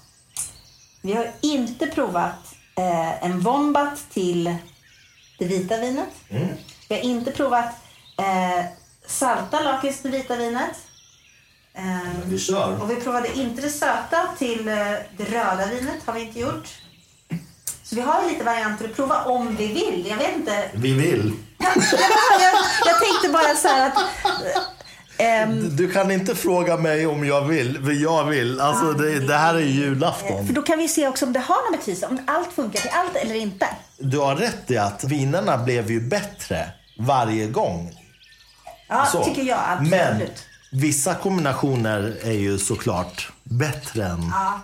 Vi har inte provat eh, en vombat till det vita vinet. Mm. Vi har inte provat eh, salta lakrits till vita vinet. Eh, Vi kör. och vi provade inte det söta till eh, det röda vinet. Har vi inte gjort. Så vi har lite varianter att prova om vi vill. Jag vet inte. Vi vill. jag, jag tänkte bara så här att... ehm, Du kan inte fråga mig om jag vill, för jag vill. Alltså det, det här är ju julafton. för då kan vi se också om det har någon betydelse. Om allt funkar till allt eller inte. Du har rätt i att vinerna blev ju bättre varje gång. Ja, Så. tycker jag absolut. Men vissa kombinationer är ju såklart bättre än... Ja.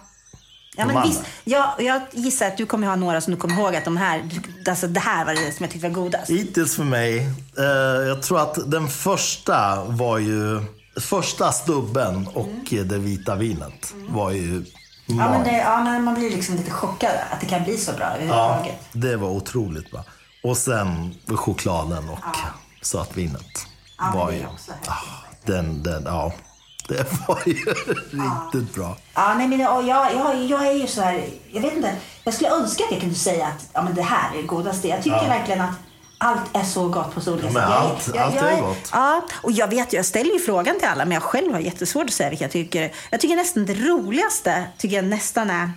Ja, men visst, jag, jag gissar att du kommer ha några som du kommer ihåg att de här, alltså det här var det som jag tyckte var godast. Hittills för mig, eh, jag tror att den första var ju... Första stubben och det vita vinet var ju Mm. Ja men, det, ja, men man blir liksom lite chockad att det kan bli så bra Ja, det var otroligt bra. Och sen chokladen och sötvinet. Ja, var ju, den, den, ja, det var ju [LAUGHS] riktigt bra. Ja, nej, men jag, jag, jag, är ju så här, jag vet inte. Jag skulle önska att jag kunde säga att ja, men det här är det godaste. Jag tycker Ja. verkligen att allt är så gott på olika Ja, Jag- allt- jag, allt jag, är gott. Ja, och jag vet jag ställer ju frågan till alla, men jag själv har jättesvårt att säga vilka jag tycker. Jag tycker nästan det roligaste, tycker jag nästan är,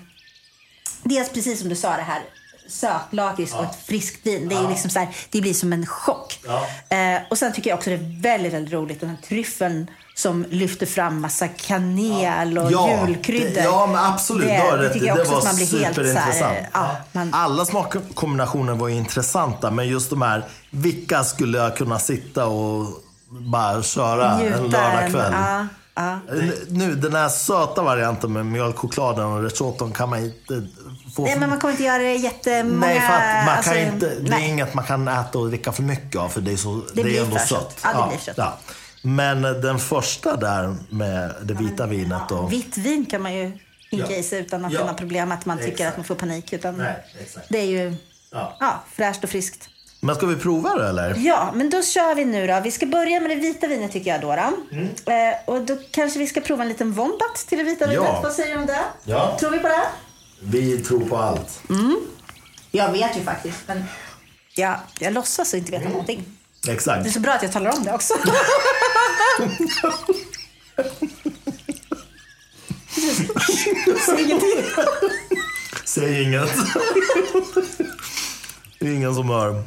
dels precis som du sa det här, sötlakrits och ett friskt vin. Det, är ju liksom så här, det blir som en chock. Ja. Eh, och sen tycker jag också det är väldigt, väldigt roligt den här tryffeln som lyfter fram massa kanel och Ja, julkryddor. det, ja, men absolut. Det, det rätt. tycker jag det också var att man blir helt så superintressant. här, ja, man, Alla smakkombinationer var intressanta, men just de här, vilka skulle jag kunna sitta och bara köra en njuta. lördagkväll? Ja, ja. Nu, den här söta varianten med mjölkchokladen och risotton kan man inte. Nej, men man kommer inte göra det jättemånga... Nej, för att man alltså, kan inte, det är nej. inget man kan äta och dricka för mycket av för det är, så, det blir är ändå för sött. Ja, det blir sött. Ja. Men den första där med det vita vinet och... Vitt vin kan man ju hinka Ja. i sig utan att Ja. det är något problem att man tycker Exakt. att man får panik. Utan Nej, det är ju Ja. ja, fräscht och friskt. Men ska vi prova det eller? Ja, men då kör vi nu då. Vi ska börja med det vita vinet tycker jag då. då. Mm. Eh, och då kanske vi ska prova en liten wombat till det vita Ja. vinet. Vad säger du om det? Ja. Tror vi på det? Vi tror på allt. Jag vet ju faktiskt, men ja, jag låtsas inte veta någonting. Det är Exakt. så bra att jag talar om det också. [LAUGHS] Säg ingenting. Säg inget. det är ingen som hör.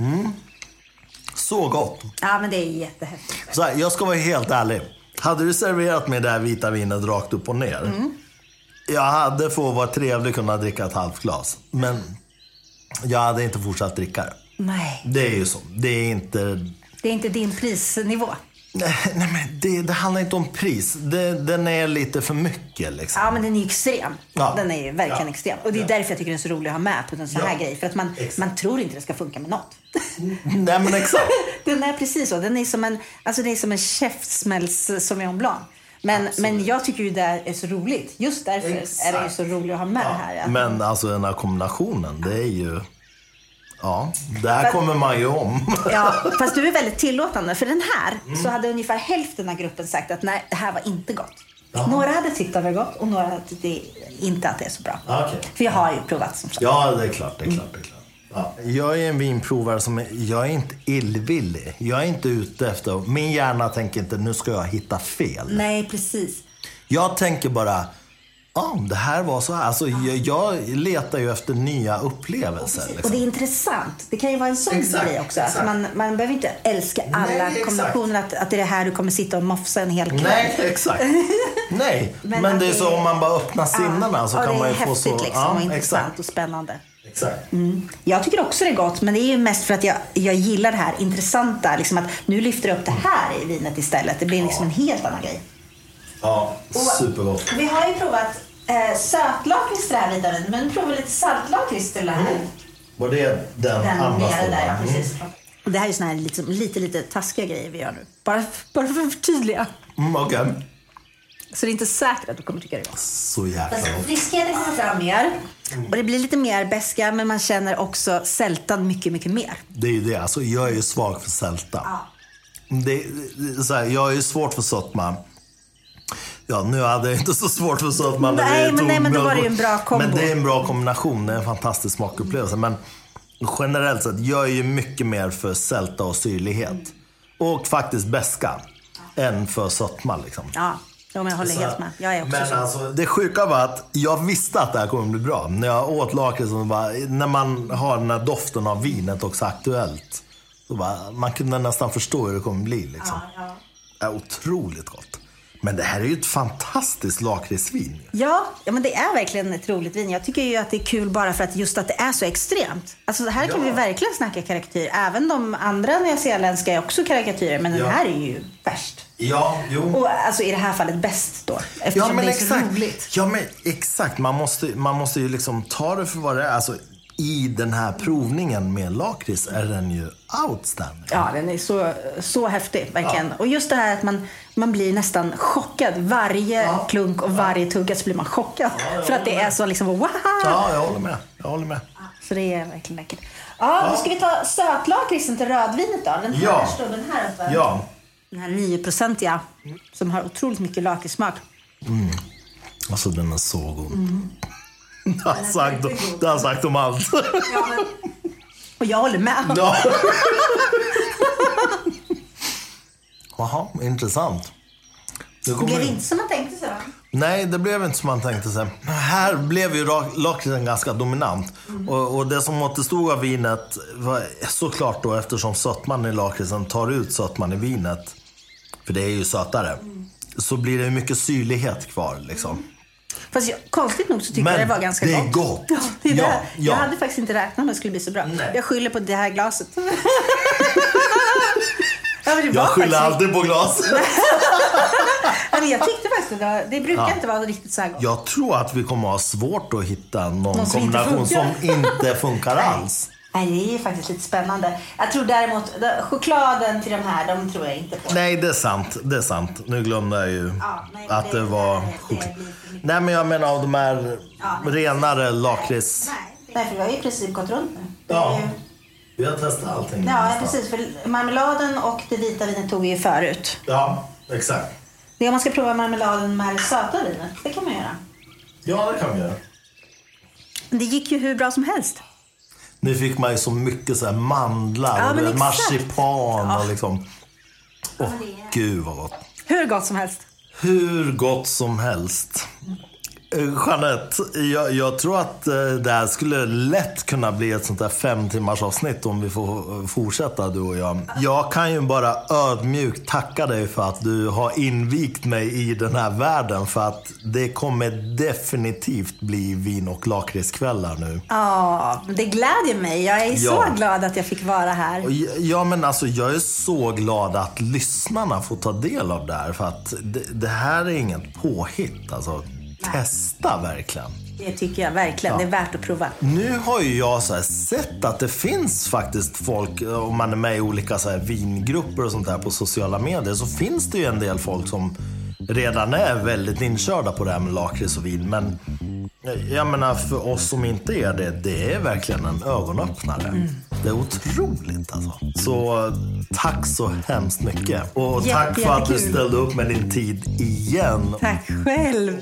Mm. Så gott. Ja, men det är jättehäftigt. Så här, jag ska vara helt ärlig. Hade du serverat mig det här vita vinet rakt upp och ner. Mm. Jag hade för att vara trevlig kunnat dricka ett halvt glas. Men jag hade inte fortsatt dricka det. Nej, Det är ju så. Det är inte... det är inte din prisnivå. Nej, nej men det, det handlar inte om pris. Det, den är lite för mycket liksom. Ja, men den är ju extrem. Ja. Den är ju verkligen Ja. extrem. Och det är Ja. därför jag tycker den är så rolig att ha med på en sån här Ja. grej. För att man, Exakt. man tror inte det ska funka med något. Nej men exakt. [LAUGHS] Den är precis så. Den är som en, alltså det är som en käftsmälls Sauvignon Blanc. Men, men jag tycker ju det är så roligt. Just därför är det ju Exakt. så roligt att ha med det här. Att- Men alltså den här kombinationen, det är ju... Ja, det här kommer man ju om. [LAUGHS] Ja, fast du är väldigt tillåtande. För den här Mm. så hade ungefär hälften av gruppen sagt att nej, det här var inte gott. Jaha. Några hade tyckt att det var gott och några hade inte att det är så bra. Ja, okej. För jag har ju provat som sagt. Ja, det är klart. Det är klart, det är klart. Ja. Jag är en vinprovare som är, jag är inte illvillig. Jag är inte ute efter, min hjärna tänker inte nu ska jag hitta fel. Nej, precis. Jag tänker bara, ja det här var så här. Alltså, jag, jag letar ju efter nya upplevelser. Och Liksom. det är intressant. Det kan ju vara en sån Exakt, grej också. exakt. Att man, man behöver inte älska alla Nej, exakt. kombinationer. Att, att det är det här du kommer sitta och mofsa en hel kväll. Nej, exakt. [LAUGHS] Nej, men, Men det är så om man bara öppnar sinnena så ja, kan man ju få så... liksom och intressant och spännande. Exakt. Jag tycker också det är gott, men det är ju mest för att jag, jag gillar det här intressanta. Liksom att nu lyfter jag upp det här i vinet istället. Det blir liksom en helt annan grej. Ja, supergott. Vi har ju provat eh, sötlakrits till det här vinet, men nu provar vi lite saltlakrits till det här. Var det den, Den andra nere där, ja, precis. Och det här är såna här lite, lite, lite taskiga grejer vi gör nu. Bara, bara för att förtydliga. Mm, Okej. Så det är inte säkert att du kommer tycka det är gott. Så jäkla gott. friskheten kommer fram mer. Och det blir lite mer beska men man känner också sältan mycket, mycket mer. Det är ju det. Alltså, jag är ju svag för sälta. Det, det, så här, jag är ju svårt för sötma. Ja, nu hade jag inte så svårt för sötma Nej, men nej, men då var det ju en bra kombo. Men det är en bra kombination. Det är en fantastisk smakupplevelse. Men generellt sett, jag är ju mycket mer för sälta och syrlighet. Och faktiskt beska. Än för sötma liksom. Ja, jo, men jag håller Så helt med. Jag är också men så. alltså, det sjuka var att jag visste att det här kommer bli bra. När jag åt lakritsen, när man har den här doften av vinet också aktuellt. Så bara, man kunde nästan förstå hur det kommer bli. Liksom. Ja, Det är otroligt gott. Men det här är ju ett fantastiskt lakritsvin. Ja, ja, men det är verkligen ett roligt vin. Jag tycker ju att det är kul bara för att just att det är så extremt. Alltså här kan Ja. vi verkligen snacka karikatyr. Även de andra nyzeeländska är också karikatyrer, men den Ja. här är ju värst. Ja, jo. Och alltså i det här fallet bäst då. Eftersom Ja men, det är så exakt. roligt. ja men exakt. Man måste, man måste ju liksom ta det för vad det är. Alltså, I den här provningen med lakrits är den ju outstanding. Ja, den är så, så häftig, verkligen. Och just det här att man, man blir nästan chockad. Varje Ja. klunk och varje tugga så blir man chockad. jag för att det håller är med. så liksom, wow! Ja, jag håller med. Jag håller med. Så det är verkligen läckert. Ja, då ska vi ta sötlakritsen till rödvinet då. Den här Ja. står den här uppe. Ja. Den här 9-procentiga som har otroligt mycket lakritssmak. Alltså den är så god. [LAUGHS] Det har sagt, det har sagt om allt. Och jag håller med. Ja. [LAUGHS] Jaha, intressant. Det Det blev inte som man tänkte sig va? Nej, det blev inte som man tänkte sig. Här blev ju lakritsen ganska dominant. Och, och det som återstod av vinet var såklart då eftersom sötman i lakritsen tar ut sötman i vinet. För det är ju sötare. Så blir det mycket syrlighet kvar liksom. Fast jag, konstigt nog så tycker Men jag det var ganska det gott. gott. [LAUGHS] Ja, det är Ja, det. ja. Jag hade faktiskt inte räknat med att det skulle bli så bra. Nej. Jag skyller på det här glaset. [LAUGHS] ja, Jag skyller faktiskt- alltid på glas. [LAUGHS] Ja, men jag tyckte faktiskt att det, var, det brukar inte vara riktigt så här gott. Jag tror att vi kommer ha svårt att hitta någon, Någon som inte kombination som funkar. inte funkar alls. Nej, det är faktiskt lite spännande. Jag tror däremot, chokladen till de här, de tror jag inte på. Nej, det är sant. Det är sant. Nu glömde jag ju Ja, nej, att det- det var choklad. Nej, men jag menar av de här Ja, nej. renare lakrits... Nej, nej, för vi har ju i princip gått runt nu. Det Ja, ju- vi har testat allting. Ja, nästan. precis. För marmeladen och det vita vinet tog vi ju förut. Ja, exakt. Det är om man ska prova marmeladen med det söta vinet. Det kan man göra. Ja, det kan vi göra. Det gick ju hur bra som helst. Nu fick man ju så mycket så mandlar Ja, och exakt. marsipan Ja. och liksom... Åh, är- gud vad gott. Hur gott som helst. Hur gott som helst. Jeanette, jag, jag, tror att eh, det här skulle lätt kunna bli ett sånt där fem timmars avsnitt om vi får fortsätta du och jag. Jag kan ju bara ödmjukt tacka dig för att du har invigt mig i den här världen. För att det kommer definitivt bli vin och lakritskvällar nu. Ja, det glädjer mig. Jag är ja. så glad att jag fick vara här. Ja, men alltså jag är så glad att lyssnarna får ta del av det här. För att det, det här är inget påhitt. Alltså. Testa verkligen. Det tycker jag verkligen. Ja. Det är värt att prova. Nu har ju jag så sett att det finns faktiskt folk, om man är med i olika så vingrupper och sånt där på sociala medier, så finns det ju en del folk som redan är väldigt inkörda på det här med lakrits och vin. Men jag menar, för oss som inte är det, det är verkligen en ögonöppnare. Mm. Det är otroligt alltså. Så tack så hemskt mycket. Och Jätte, tack för att du ställde upp med din tid igen. Tack själv.